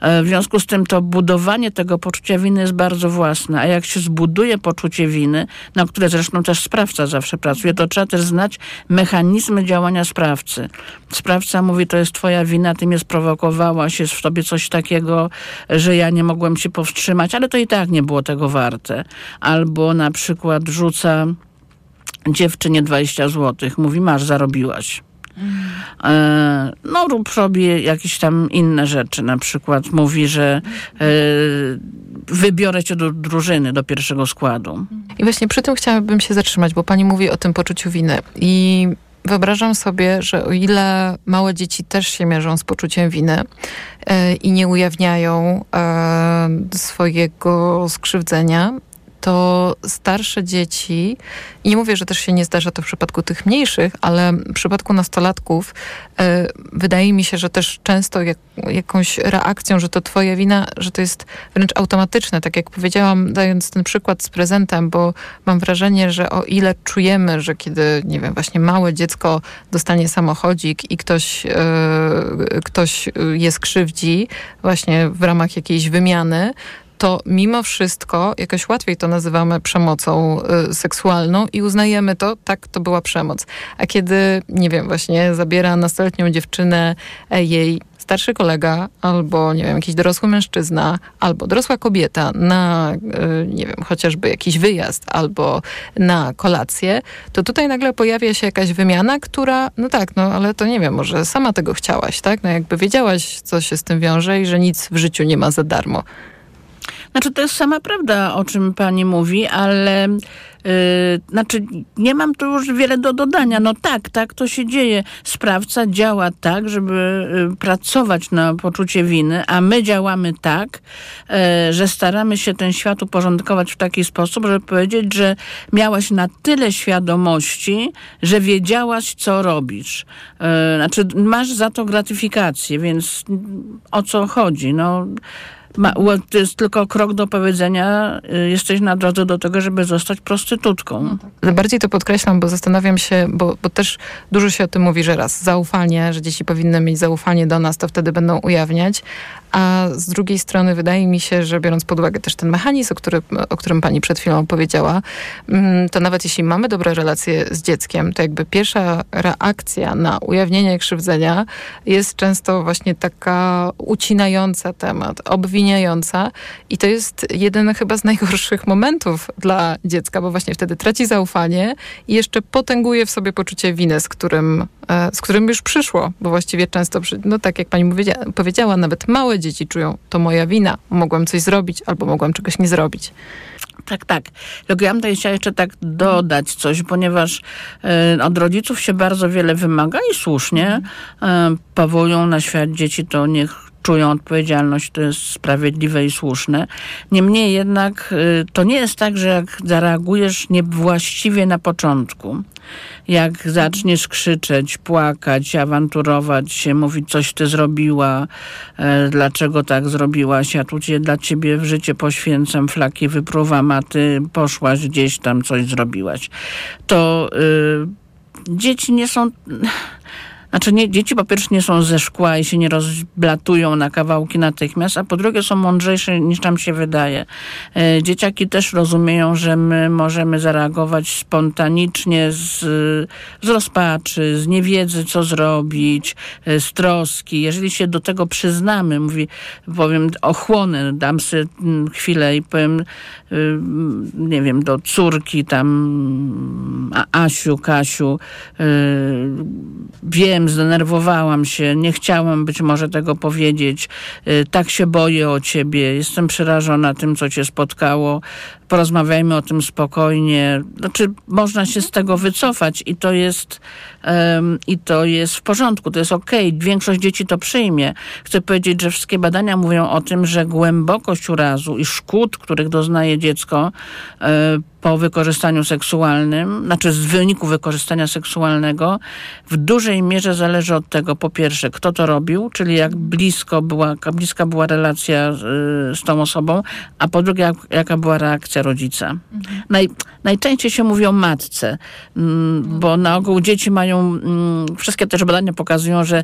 E, w związku z tym to budowanie tego poczucia winy jest bardzo własne, a jak się zbuduje poczucie winy, na które zresztą też sprawca zawsze pracuje, to trzeba też znać mechanizmy działania sprawcy. Sprawca mówi, to jest twoja wina, ty mnie sprowokowałaś, jest w tobie coś takiego, że ja nie mogłem się powstrzymać, ale to i tak nie było tego warte. Albo na przykład rzuca dziewczynie 20 zł. Mówi, masz, zarobiłaś. E, no rób sobie jakieś tam inne rzeczy. Na przykład mówi, że e, wybiorę cię do drużyny, do pierwszego składu. I właśnie przy tym chciałabym się zatrzymać, bo pani mówi o tym poczuciu winy. I wyobrażam sobie, że o ile małe dzieci też się mierzą z poczuciem winy e, i nie ujawniają swojego skrzywdzenia, to starsze dzieci, i nie mówię, że też się nie zdarza to w przypadku tych mniejszych, ale w przypadku nastolatków e, wydaje mi się, że też często jak, jakąś reakcją, że to twoja wina, że to jest wręcz automatyczne. Tak jak powiedziałam, dając ten przykład z prezentem, bo mam wrażenie, że o ile czujemy, że kiedy, nie wiem, właśnie małe dziecko dostanie samochodzik i ktoś, e, ktoś je skrzywdzi właśnie w ramach jakiejś wymiany, to mimo wszystko jakoś łatwiej to nazywamy przemocą y, seksualną i uznajemy to, tak, to była przemoc. A kiedy, nie wiem, właśnie zabiera nastoletnią dziewczynę e, jej starszy kolega, albo nie wiem, jakiś dorosły mężczyzna, albo dorosła kobieta na, y, nie wiem, chociażby jakiś wyjazd, albo na kolację, to tutaj nagle pojawia się jakaś wymiana, która, no tak, no ale to nie wiem, może sama tego chciałaś, tak? No jakby wiedziałaś, co się z tym wiąże i że nic w życiu nie ma za darmo. Znaczy, to jest sama prawda, o czym pani mówi, ale yy, znaczy, nie mam tu już wiele do dodania. No tak, tak to się dzieje. Sprawca działa tak, żeby yy, pracować na poczucie winy, a my działamy tak, yy, że staramy się ten świat uporządkować w taki sposób, żeby powiedzieć, że miałaś na tyle świadomości, że wiedziałaś, co robisz. Yy, znaczy, masz za to gratyfikację, więc o co chodzi? No, ma, to jest tylko krok do powiedzenia, y, jesteś na drodze do tego, żeby zostać prostytutką. No tak. Bardziej to podkreślam, bo zastanawiam się, bo, bo też dużo się o tym mówi, że raz zaufanie, że dzieci powinny mieć zaufanie do nas, to wtedy będą ujawniać, a z drugiej strony wydaje mi się, że biorąc pod uwagę też ten mechanizm, o, który, o którym pani przed chwilą powiedziała, mm, to nawet jeśli mamy dobre relacje z dzieckiem, to jakby pierwsza reakcja na ujawnienie krzywdzenia jest często właśnie taka ucinająca temat, obwiniająca i to jest jeden chyba z najgorszych momentów dla dziecka, bo właśnie wtedy traci zaufanie i jeszcze potęguje w sobie poczucie winy, z którym, e, z którym już przyszło, bo właściwie często, no tak jak pani powiedziała, nawet małe dzieci czują, to moja wina, mogłam coś zrobić albo mogłam czegoś nie zrobić. Tak, tak. Tylko ja bym tutaj chciała jeszcze tak dodać coś, ponieważ y, od rodziców się bardzo wiele wymaga i słusznie y, powołują na świat dzieci, to niech czują odpowiedzialność, to jest sprawiedliwe i słuszne. Niemniej jednak y, to nie jest tak, że jak zareagujesz niewłaściwie na początku, jak zaczniesz krzyczeć, płakać, awanturować się, mówić coś ty zrobiła, e, dlaczego tak zrobiłaś, ja tu cię, dla ciebie w życie poświęcam, flaki wypruwam, a ty poszłaś gdzieś tam, coś zrobiłaś. To y, dzieci nie są znaczy nie, dzieci po pierwsze nie są ze szkła i się nie rozblatują na kawałki natychmiast, a po drugie są mądrzejsze niż nam się wydaje. E, dzieciaki też rozumieją, że my możemy zareagować spontanicznie z, z rozpaczy, z niewiedzy, co zrobić, e, z troski. Jeżeli się do tego przyznamy, mówi, powiem, ochłonę, dam sobie mm, chwilę i powiem, y, nie wiem, do córki tam, Asiu, Kasiu, y, wiem, zdenerwowałam się, nie chciałam być może tego powiedzieć, y, tak się boję o ciebie, jestem przerażona tym, co cię spotkało, porozmawiajmy o tym spokojnie. Znaczy, można się z tego wycofać i to jest, um, i to jest w porządku, to jest okej. Okay. Większość dzieci to przyjmie. Chcę powiedzieć, że wszystkie badania mówią o tym, że głębokość urazu i szkód, których doznaje dziecko, um, po wykorzystaniu seksualnym, znaczy z wyniku wykorzystania seksualnego, w dużej mierze zależy od tego, po pierwsze, kto to robił, czyli jak blisko była, bliska była relacja z, z tą osobą, a po drugie, jak, jaka była reakcja rodzica. Mhm. Naj, najczęściej się mówi o matce, mm, bo na ogół dzieci mają, mm, wszystkie też badania pokazują, że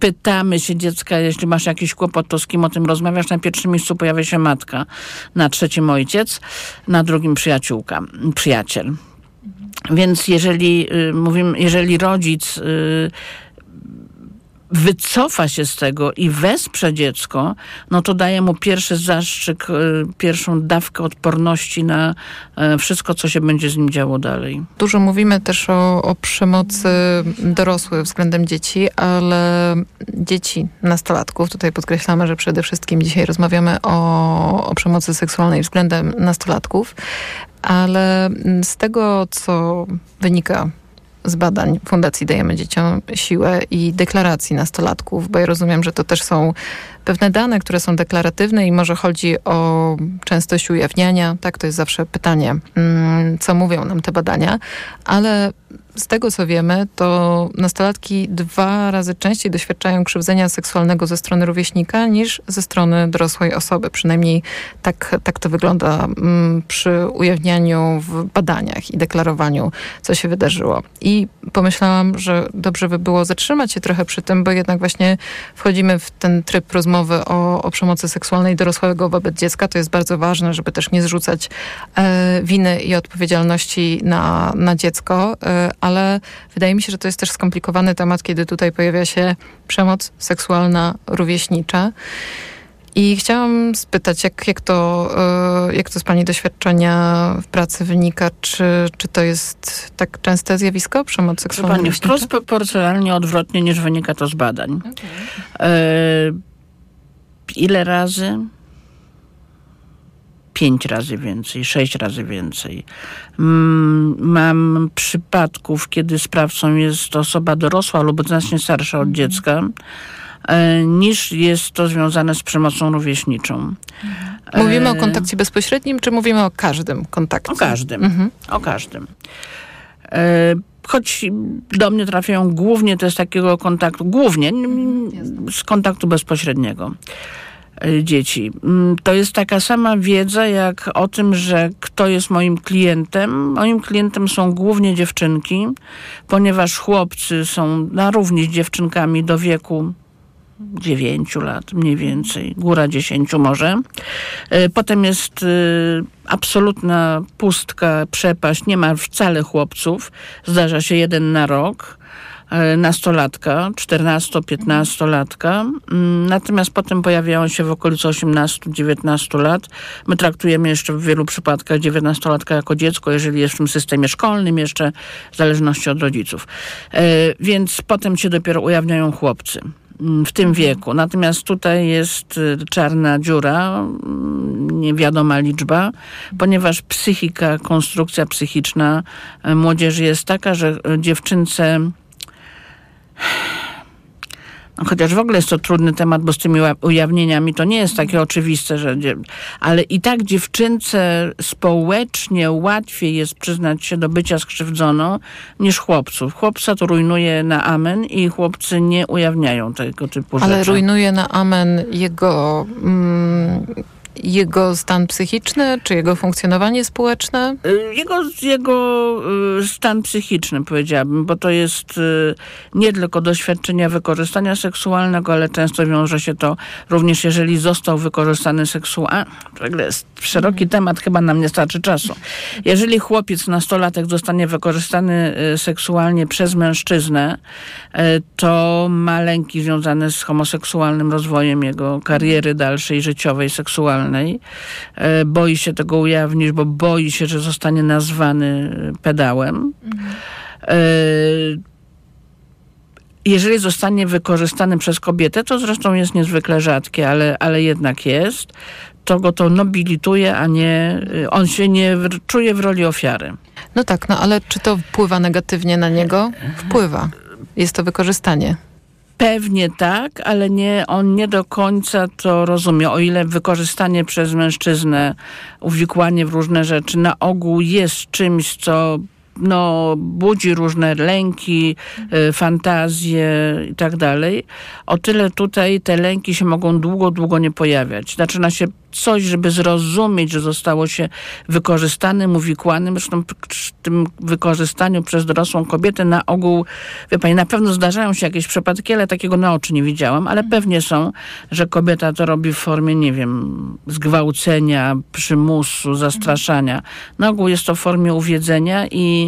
pytamy się dziecka, jeśli masz jakiś kłopot, to z kim o tym rozmawiasz, na pierwszym miejscu pojawia się matka, na trzecim ojciec, na drugim przyjaciółka przyjaciel. Więc jeżeli y, mówimy, jeżeli rodzic y, wycofa się z tego i wesprze dziecko, no to daje mu pierwszy zastrzyk, y, pierwszą dawkę odporności na wszystko, co się będzie z nim działo dalej. Dużo mówimy też o, o przemocy dorosłych względem dzieci, ale dzieci, nastolatków, tutaj podkreślamy, że przede wszystkim dzisiaj rozmawiamy o, o przemocy seksualnej względem nastolatków ale z tego, co wynika z badań Fundacji Dajemy Dzieciom Siłę i deklaracji nastolatków, bo ja rozumiem, że to też są pewne dane, które są deklaratywne i może chodzi o częstość ujawniania. Tak, to jest zawsze pytanie, mm, co mówią nam te badania, ale z tego co wiemy, to nastolatki dwa razy częściej doświadczają krzywdzenia seksualnego ze strony rówieśnika niż ze strony dorosłej osoby. Przynajmniej tak, tak to wygląda mm, przy ujawnianiu w badaniach i deklarowaniu, co się wydarzyło. I pomyślałam, że dobrze by było zatrzymać się trochę przy tym, bo jednak właśnie wchodzimy w ten tryb rozmowy o, o przemocy seksualnej dorosłego wobec dziecka. To jest bardzo ważne, żeby też nie zrzucać e, winy i odpowiedzialności na, na dziecko, e, ale wydaje mi się, że to jest też skomplikowany temat, kiedy tutaj pojawia się przemoc seksualna rówieśnicza. I chciałam spytać, jak, jak, to, e, jak to z Pani doświadczenia w pracy wynika? Czy, czy to jest tak częste zjawisko, przemoc seksualna? Pani, wprost proporcjonalnie odwrotnie niż wynika to z badań. Okay. Ile razy? pięć razy więcej, sześć razy więcej. Mm, mam przypadków, kiedy sprawcą jest osoba dorosła lub znacznie starsza od mhm. dziecka, e, niż jest to związane z przemocą rówieśniczą. Mówimy o e, kontakcie bezpośrednim, czy mówimy o każdym kontakcie? O każdym. Mhm. O każdym. E, choć do mnie trafiają głównie jest takiego kontaktu, głównie z kontaktu bezpośredniego. Y, dzieci. Mm, to jest taka sama wiedza jak o tym, że kto jest moim klientem. Moim klientem są głównie dziewczynki, ponieważ chłopcy są na równi z dziewczynkami do wieku 9 lat mniej więcej, góra 10 może. Y, potem jest y, absolutna pustka, przepaść, nie ma wcale chłopców, zdarza się jeden na rok. E, nastolatka, 14-15-latka. Mm, natomiast potem pojawiają się w okolicy 18-19 lat. My traktujemy jeszcze w wielu przypadkach 19-latka jako dziecko, jeżeli jest w tym systemie szkolnym, jeszcze w zależności od rodziców. E, więc potem się dopiero ujawniają chłopcy w tym wieku. Natomiast tutaj jest y, czarna dziura, mm, niewiadoma liczba, ponieważ psychika, konstrukcja psychiczna e, młodzieży jest taka, że dziewczynce no, chociaż w ogóle jest to trudny temat, bo z tymi ujawnieniami to nie jest takie oczywiste, że. Ale i tak dziewczynce społecznie łatwiej jest przyznać się do bycia skrzywdzoną niż chłopców. Chłopca to rujnuje na amen i chłopcy nie ujawniają tego typu rzeczy. Ale rujnuje na amen jego. Mm jego stan psychiczny, czy jego funkcjonowanie społeczne? Y, jego, jego y, stan psychiczny, powiedziałabym, bo to jest y, nie tylko doświadczenia wykorzystania seksualnego, ale często wiąże się to również, jeżeli został wykorzystany seksualnie. To jest szeroki mhm. temat, chyba nam nie starczy czasu. Jeżeli chłopiec, nastolatek zostanie wykorzystany seksualnie przez mężczyznę, to ma lęki związane z homoseksualnym rozwojem jego kariery dalszej, życiowej, seksualnej E, boi się tego ujawnić, bo boi się, że zostanie nazwany pedałem. Mhm. Jeżeli zostanie wykorzystany przez kobietę, to zresztą jest niezwykle rzadkie, ale, ale jednak jest, to go to nobilituje, a nie, on się nie czuje w roli ofiary. No tak, no ale czy to wpływa negatywnie na niego? Wpływa. Jest to wykorzystanie. Pewnie tak, ale nie, on nie do końca to rozumie. O ile wykorzystanie przez mężczyznę, uwikłanie w różne rzeczy na ogół jest czymś, co no, budzi różne lęki, y, fantazje i tak dalej. O tyle tutaj te lęki się mogą długo, długo nie pojawiać. Zaczyna się coś, żeby zrozumieć, że zostało się wykorzystanym, uwikłanym. Zresztą w tym wykorzystaniu przez dorosłą kobietę na ogół, wie pani, na pewno zdarzają się jakieś przypadki, ale takiego na oczy nie widziałam, ale pewnie są, że kobieta to robi w formie, nie wiem, zgwałcenia, przymusu, zastraszania. Na ogół jest to w formie uwiedzenia i,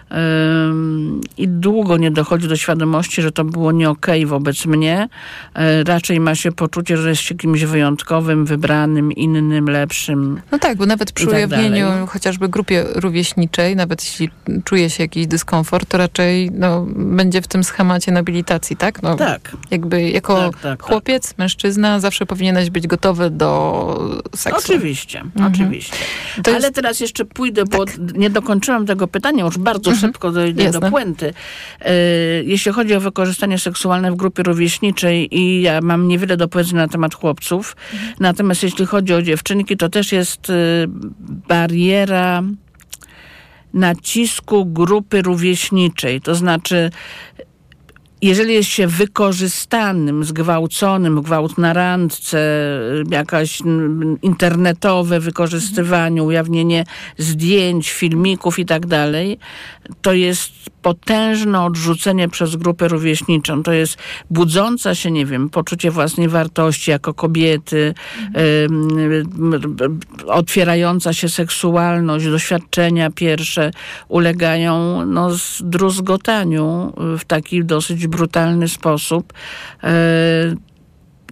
i długo nie dochodzi do świadomości, że to było nie okej okay wobec mnie. Yy, raczej ma się poczucie, że jest się kimś wyjątkowym, wybranym, innym, lepszym. No tak, bo nawet przy tak ujawnieniu chociażby grupie rówieśniczej, nawet jeśli czuje się jakiś dyskomfort, to raczej no, będzie w tym schemacie nobilitacji, tak? No, tak. Jakby jako tak, tak, tak. chłopiec, mężczyzna zawsze powinieneś być gotowy do seksu. Oczywiście, mhm. oczywiście. Ale teraz jeszcze pójdę, bo tak. nie dokończyłam tego pytania, już bardzo. Szybko dojdę Jasne. do puenty. E, jeśli chodzi o wykorzystanie seksualne w grupie rówieśniczej i ja mam niewiele do powiedzenia na temat chłopców, mhm. natomiast jeśli chodzi o dziewczynki, to też jest y, bariera nacisku grupy rówieśniczej. To znaczy, jeżeli jest się wykorzystanym, zgwałconym, gwałt na randce, jakaś internetowe wykorzystywanie, ujawnienie zdjęć, filmików i tak dalej, to jest potężne odrzucenie przez grupę rówieśniczą. To jest budząca się, nie wiem, poczucie własnej wartości jako kobiety, otwierająca się seksualność, doświadczenia pierwsze ulegają no, zdruzgotaniu w taki dosyć brutalny sposób. E,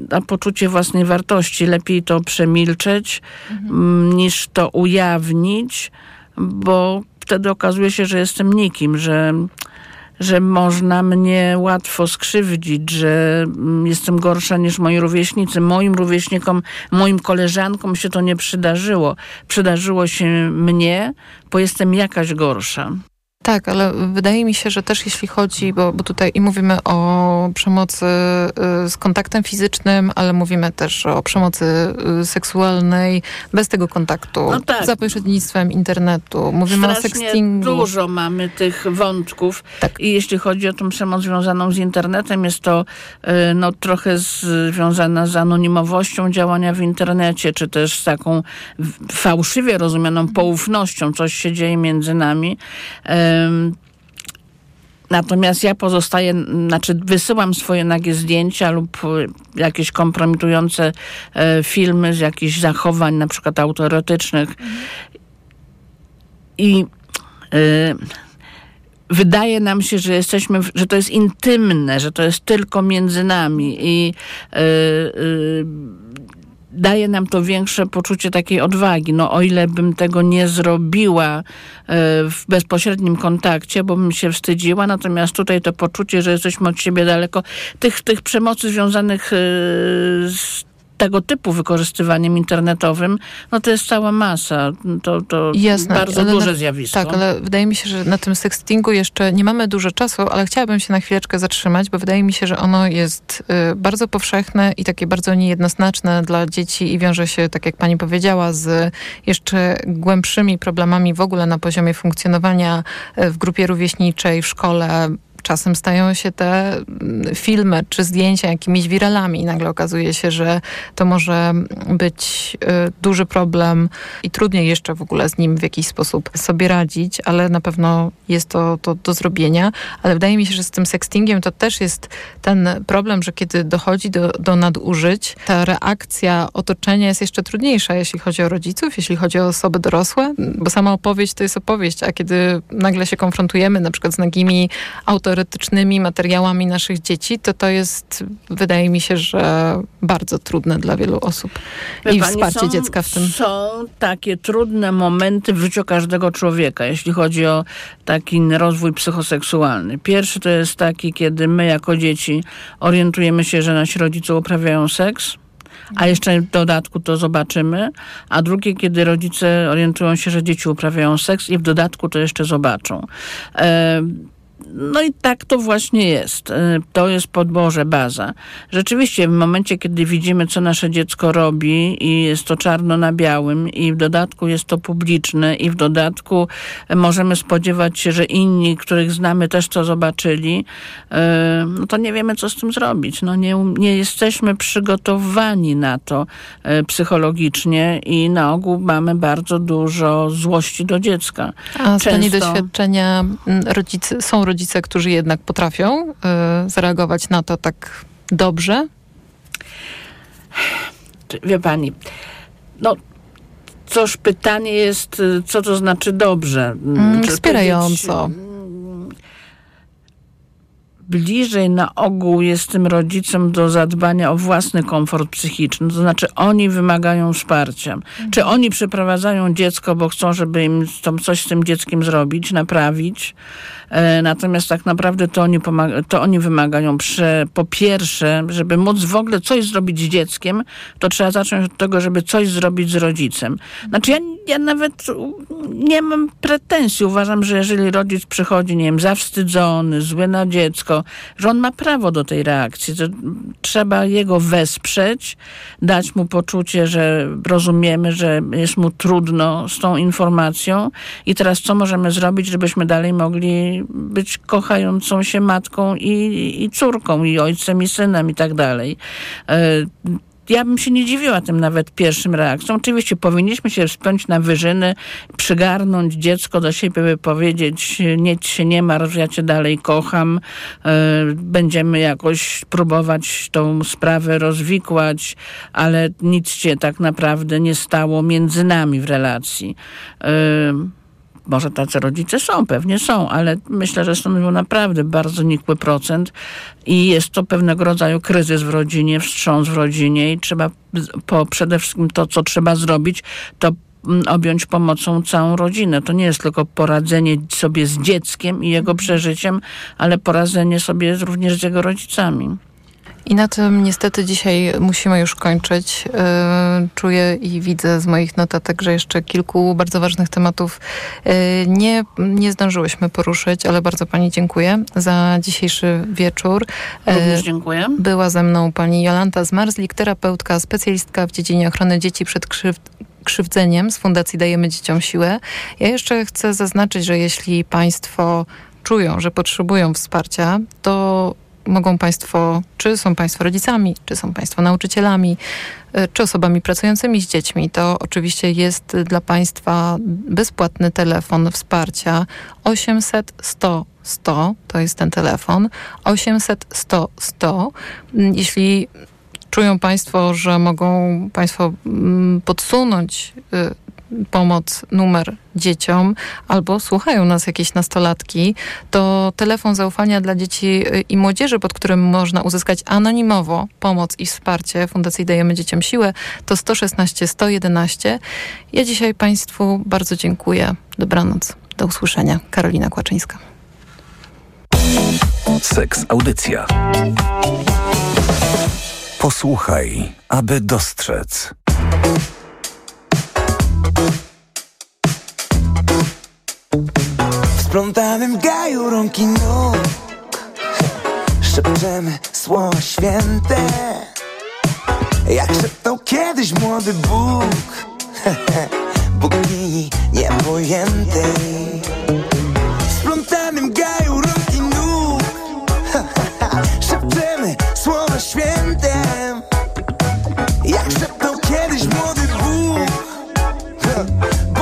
na poczucie własnej wartości. Lepiej to przemilczeć, mhm. niż to ujawnić, bo wtedy okazuje się, że jestem nikim, że, że można mnie łatwo skrzywdzić, że mm, jestem gorsza niż moi rówieśnicy. Moim rówieśnikom, moim koleżankom się to nie przydarzyło. Przydarzyło się mnie, bo jestem jakaś gorsza. Tak, ale wydaje mi się, że też jeśli chodzi, bo, bo tutaj i mówimy o przemocy y, z kontaktem fizycznym, ale mówimy też o przemocy y, seksualnej bez tego kontaktu, no tak. za pośrednictwem internetu. Mówimy Strasznie o sextingu. dużo mamy tych wątków tak. i jeśli chodzi o tą przemoc związaną z internetem, jest to y, no, trochę związana z anonimowością działania w internecie, czy też z taką fałszywie rozumianą poufnością. Coś się dzieje między nami. Natomiast ja pozostaję, znaczy wysyłam swoje nagie zdjęcia lub e, jakieś kompromitujące e, filmy z jakichś zachowań, na przykład autoerotycznych. I e, wydaje nam się, że jesteśmy, że to jest intymne, że to jest tylko między nami i daje nam to większe poczucie takiej odwagi. No o ile bym tego nie zrobiła e, w bezpośrednim kontakcie, bo bym się wstydziła, natomiast tutaj to poczucie, że jesteśmy od siebie daleko, tych, tych przemocy związanych e, z tego typu wykorzystywaniem internetowym, no to jest cała masa. To, to Jasne, bardzo duże na, zjawisko. Tak, ale wydaje mi się, że na tym sextingu jeszcze nie mamy dużo czasu, ale chciałabym się na chwileczkę zatrzymać, bo wydaje mi się, że ono jest y, bardzo powszechne i takie bardzo niejednoznaczne dla dzieci i wiąże się, tak jak pani powiedziała, z jeszcze głębszymi problemami w ogóle na poziomie funkcjonowania y, w grupie rówieśniczej, w szkole, czasem stają się te mm, filmy czy zdjęcia jakimiś wiralami i nagle okazuje się, że to może być y, duży problem i trudniej jeszcze w ogóle z nim w jakiś sposób sobie radzić, ale na pewno jest to, to do zrobienia. Ale wydaje mi się, że z tym sextingiem to też jest ten problem, że kiedy dochodzi do, do nadużyć, ta reakcja otoczenia jest jeszcze trudniejsza, jeśli chodzi o rodziców, jeśli chodzi o osoby dorosłe, bo sama opowieść to jest opowieść, a kiedy nagle się konfrontujemy na przykład z nagimi autorytetami, teoretycznymi materiałami naszych dzieci, to to jest, wydaje mi się, że bardzo trudne dla wielu osób. Wie I pani, wsparcie są, dziecka w tym. Są takie trudne momenty w życiu każdego człowieka, jeśli chodzi o taki rozwój psychoseksualny. Pierwszy to jest taki, kiedy my jako dzieci orientujemy się, że nasi rodzice uprawiają seks, a jeszcze w dodatku to zobaczymy, a drugie, kiedy rodzice orientują się, że dzieci uprawiają seks i w dodatku to jeszcze zobaczą. E, no i tak to właśnie jest. E, to jest podłoże, baza. Rzeczywiście w momencie, kiedy widzimy, co nasze dziecko robi i jest to czarno na białym i w dodatku jest to publiczne i w dodatku możemy spodziewać się, że inni, których znamy, też to zobaczyli, e, no to nie wiemy, co z tym zrobić. No nie, nie jesteśmy przygotowani na to e, psychologicznie i na ogół mamy bardzo dużo złości do dziecka. A z Często... doświadczenia rodzice, są rodzice, którzy jednak potrafią y, zareagować na to tak dobrze? Wie pani, no cóż, pytanie jest, y, co to znaczy dobrze. Mm, wspierająco bliżej na ogół jest tym rodzicom do zadbania o własny komfort psychiczny. To znaczy oni wymagają wsparcia. Mhm. Czy oni przeprowadzają dziecko, bo chcą, żeby im coś z tym dzieckiem zrobić, naprawić, natomiast tak naprawdę to oni, to oni wymagają po pierwsze, żeby móc w ogóle coś zrobić z dzieckiem, to trzeba zacząć od tego, żeby coś zrobić z rodzicem. Znaczy ja, ja nawet nie mam pretensji. Uważam, że jeżeli rodzic przychodzi, nie wiem, zawstydzony, zły na dziecko, że on ma prawo do tej reakcji. To trzeba jego wesprzeć, dać mu poczucie, że rozumiemy, że jest mu trudno z tą informacją i teraz co możemy zrobić, żebyśmy dalej mogli być kochającą się matką i, i córką, i ojcem, i synem, i tak dalej e, ja bym się nie dziwiła tym nawet pierwszym reakcją. Oczywiście powinniśmy się wspiąć na wyżyny, przygarnąć dziecko do siebie, by powiedzieć, nic się nie martw, ja cię dalej kocham, e, będziemy jakoś próbować tą sprawę rozwikłać, ale nic się tak naprawdę nie stało między nami w relacji. Może tacy rodzice są, pewnie są, ale myślę, że stanowią naprawdę bardzo nikły procent i jest to pewnego rodzaju kryzys w rodzinie, wstrząs w rodzinie i trzeba po, przede wszystkim to, co trzeba zrobić, to mm, objąć pomocą całą rodzinę. To nie jest tylko poradzenie sobie z dzieckiem i jego przeżyciem, ale poradzenie sobie również z jego rodzicami. I na tym niestety dzisiaj musimy już kończyć. E, czuję i widzę z moich notatek, że jeszcze kilku bardzo ważnych tematów e, nie, nie zdążyłyśmy poruszyć, ale bardzo Pani dziękuję za dzisiejszy wieczór. E, Również dziękuję. Była ze mną Pani Jolanta Zmarzlik, terapeutka, specjalistka w dziedzinie ochrony dzieci przed krzywdzeniem z Fundacji Dajemy Dzieciom Siłę. Ja jeszcze chcę zaznaczyć, że jeśli Państwo czują, że potrzebują wsparcia, to mogą Państwo, czy są Państwo rodzicami, czy są Państwo nauczycielami, e, czy osobami pracującymi z dziećmi, to oczywiście jest dla Państwa bezpłatny telefon wsparcia 800 100 100, to jest ten telefon, 800 100 100. Jeśli czują Państwo, że mogą Państwo mm, podsunąć y, pomoc numer dzieciom, albo słuchają nas jakieś nastolatki, to telefon zaufania dla dzieci i młodzieży, pod którym można uzyskać anonimowo pomoc i wsparcie Fundacji Dajemy Dzieciom Siłę, to 116 111. Ja dzisiaj Państwu bardzo dziękuję. Dobranoc. Do usłyszenia. Karolina Kłaczyńska. Seks Audycja. Posłuchaj, aby dostrzec. W splątanym gaju rąk i nóg Szepczemy słowa święte. Jak szeptał kiedyś młody Bóg (laughs) Bogini niepojętej W splątanym gaju rąk i nóg (laughs) Szepczemy słowa święte. Jak szeptał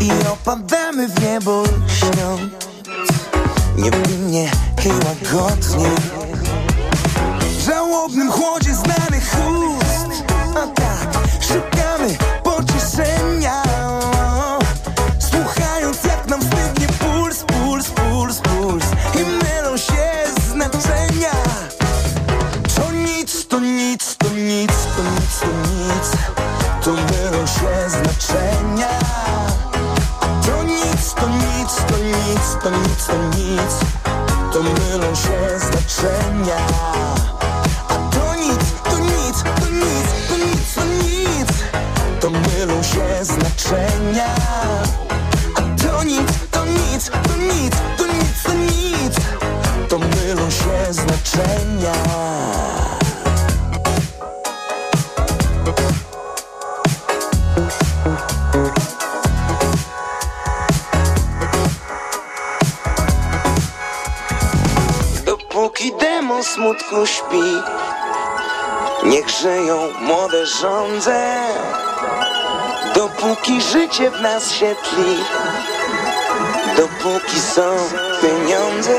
I opadamy w niebo śniąc Niewinnie i łagodnie W żałobnym chłodzie znanych ust A tak, szukamy pocieszenia to nic, to nic. To mylą się znaczenia smutku śpi. Niech żyją młode żądze Dopóki życie w nas się tli. Dopóki są pieniądze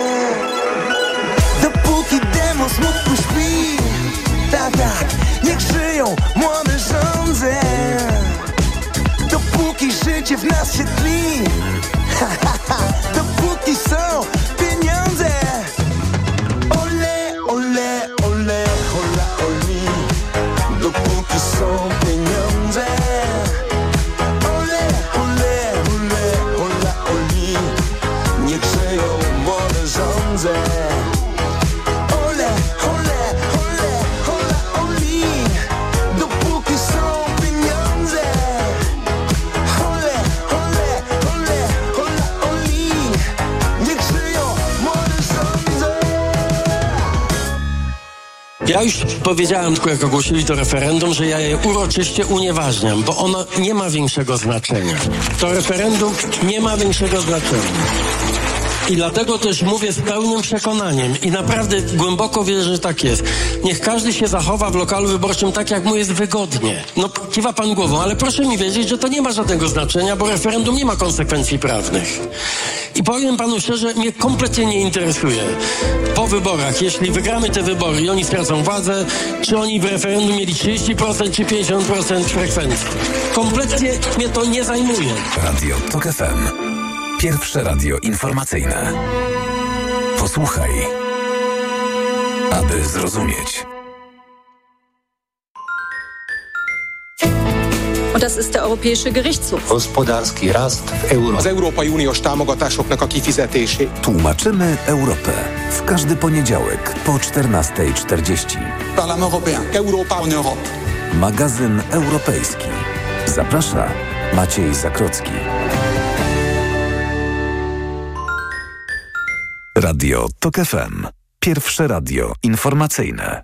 Dopóki demon smutku śpi. Tak, tak, niech żyją młode żądze Dopóki życie w nas się tli. Ha, ha, ha, Dopóki są Ja już powiedziałem, tylko jak ogłosili to referendum, że ja je uroczyście unieważniam, bo ono nie ma większego znaczenia. To referendum nie ma większego znaczenia. I dlatego też mówię z pełnym przekonaniem i naprawdę głęboko wierzę, że tak jest. Niech każdy się zachowa w lokalu wyborczym tak, jak mu jest wygodnie. No, kiwa pan głową, ale proszę mi wiedzieć, że to nie ma żadnego znaczenia, bo referendum nie ma konsekwencji prawnych. Powiem panu szczerze, mnie kompletnie nie interesuje. Po wyborach, jeśli wygramy te wybory i oni stracą władzę, czy oni w referendum mieli 30% czy 50% frekwencji. Kompletnie mnie to nie zajmuje. Radio TOK FM. Pierwsze radio informacyjne. Posłuchaj, aby zrozumieć. Und das ist der Europäische Gerichtshof. gospodarski rast w euro. az Európai Uniós támogatásoknak a kifizetését. Tłumaczymy Europę. W każdy poniedziałek po 14.40. Parlament européen, Európa en Europe. Magazyn europejski. Zaprasza Maciej Zakrocki. Radio TOK FM. Pierwsze radio informacyjne.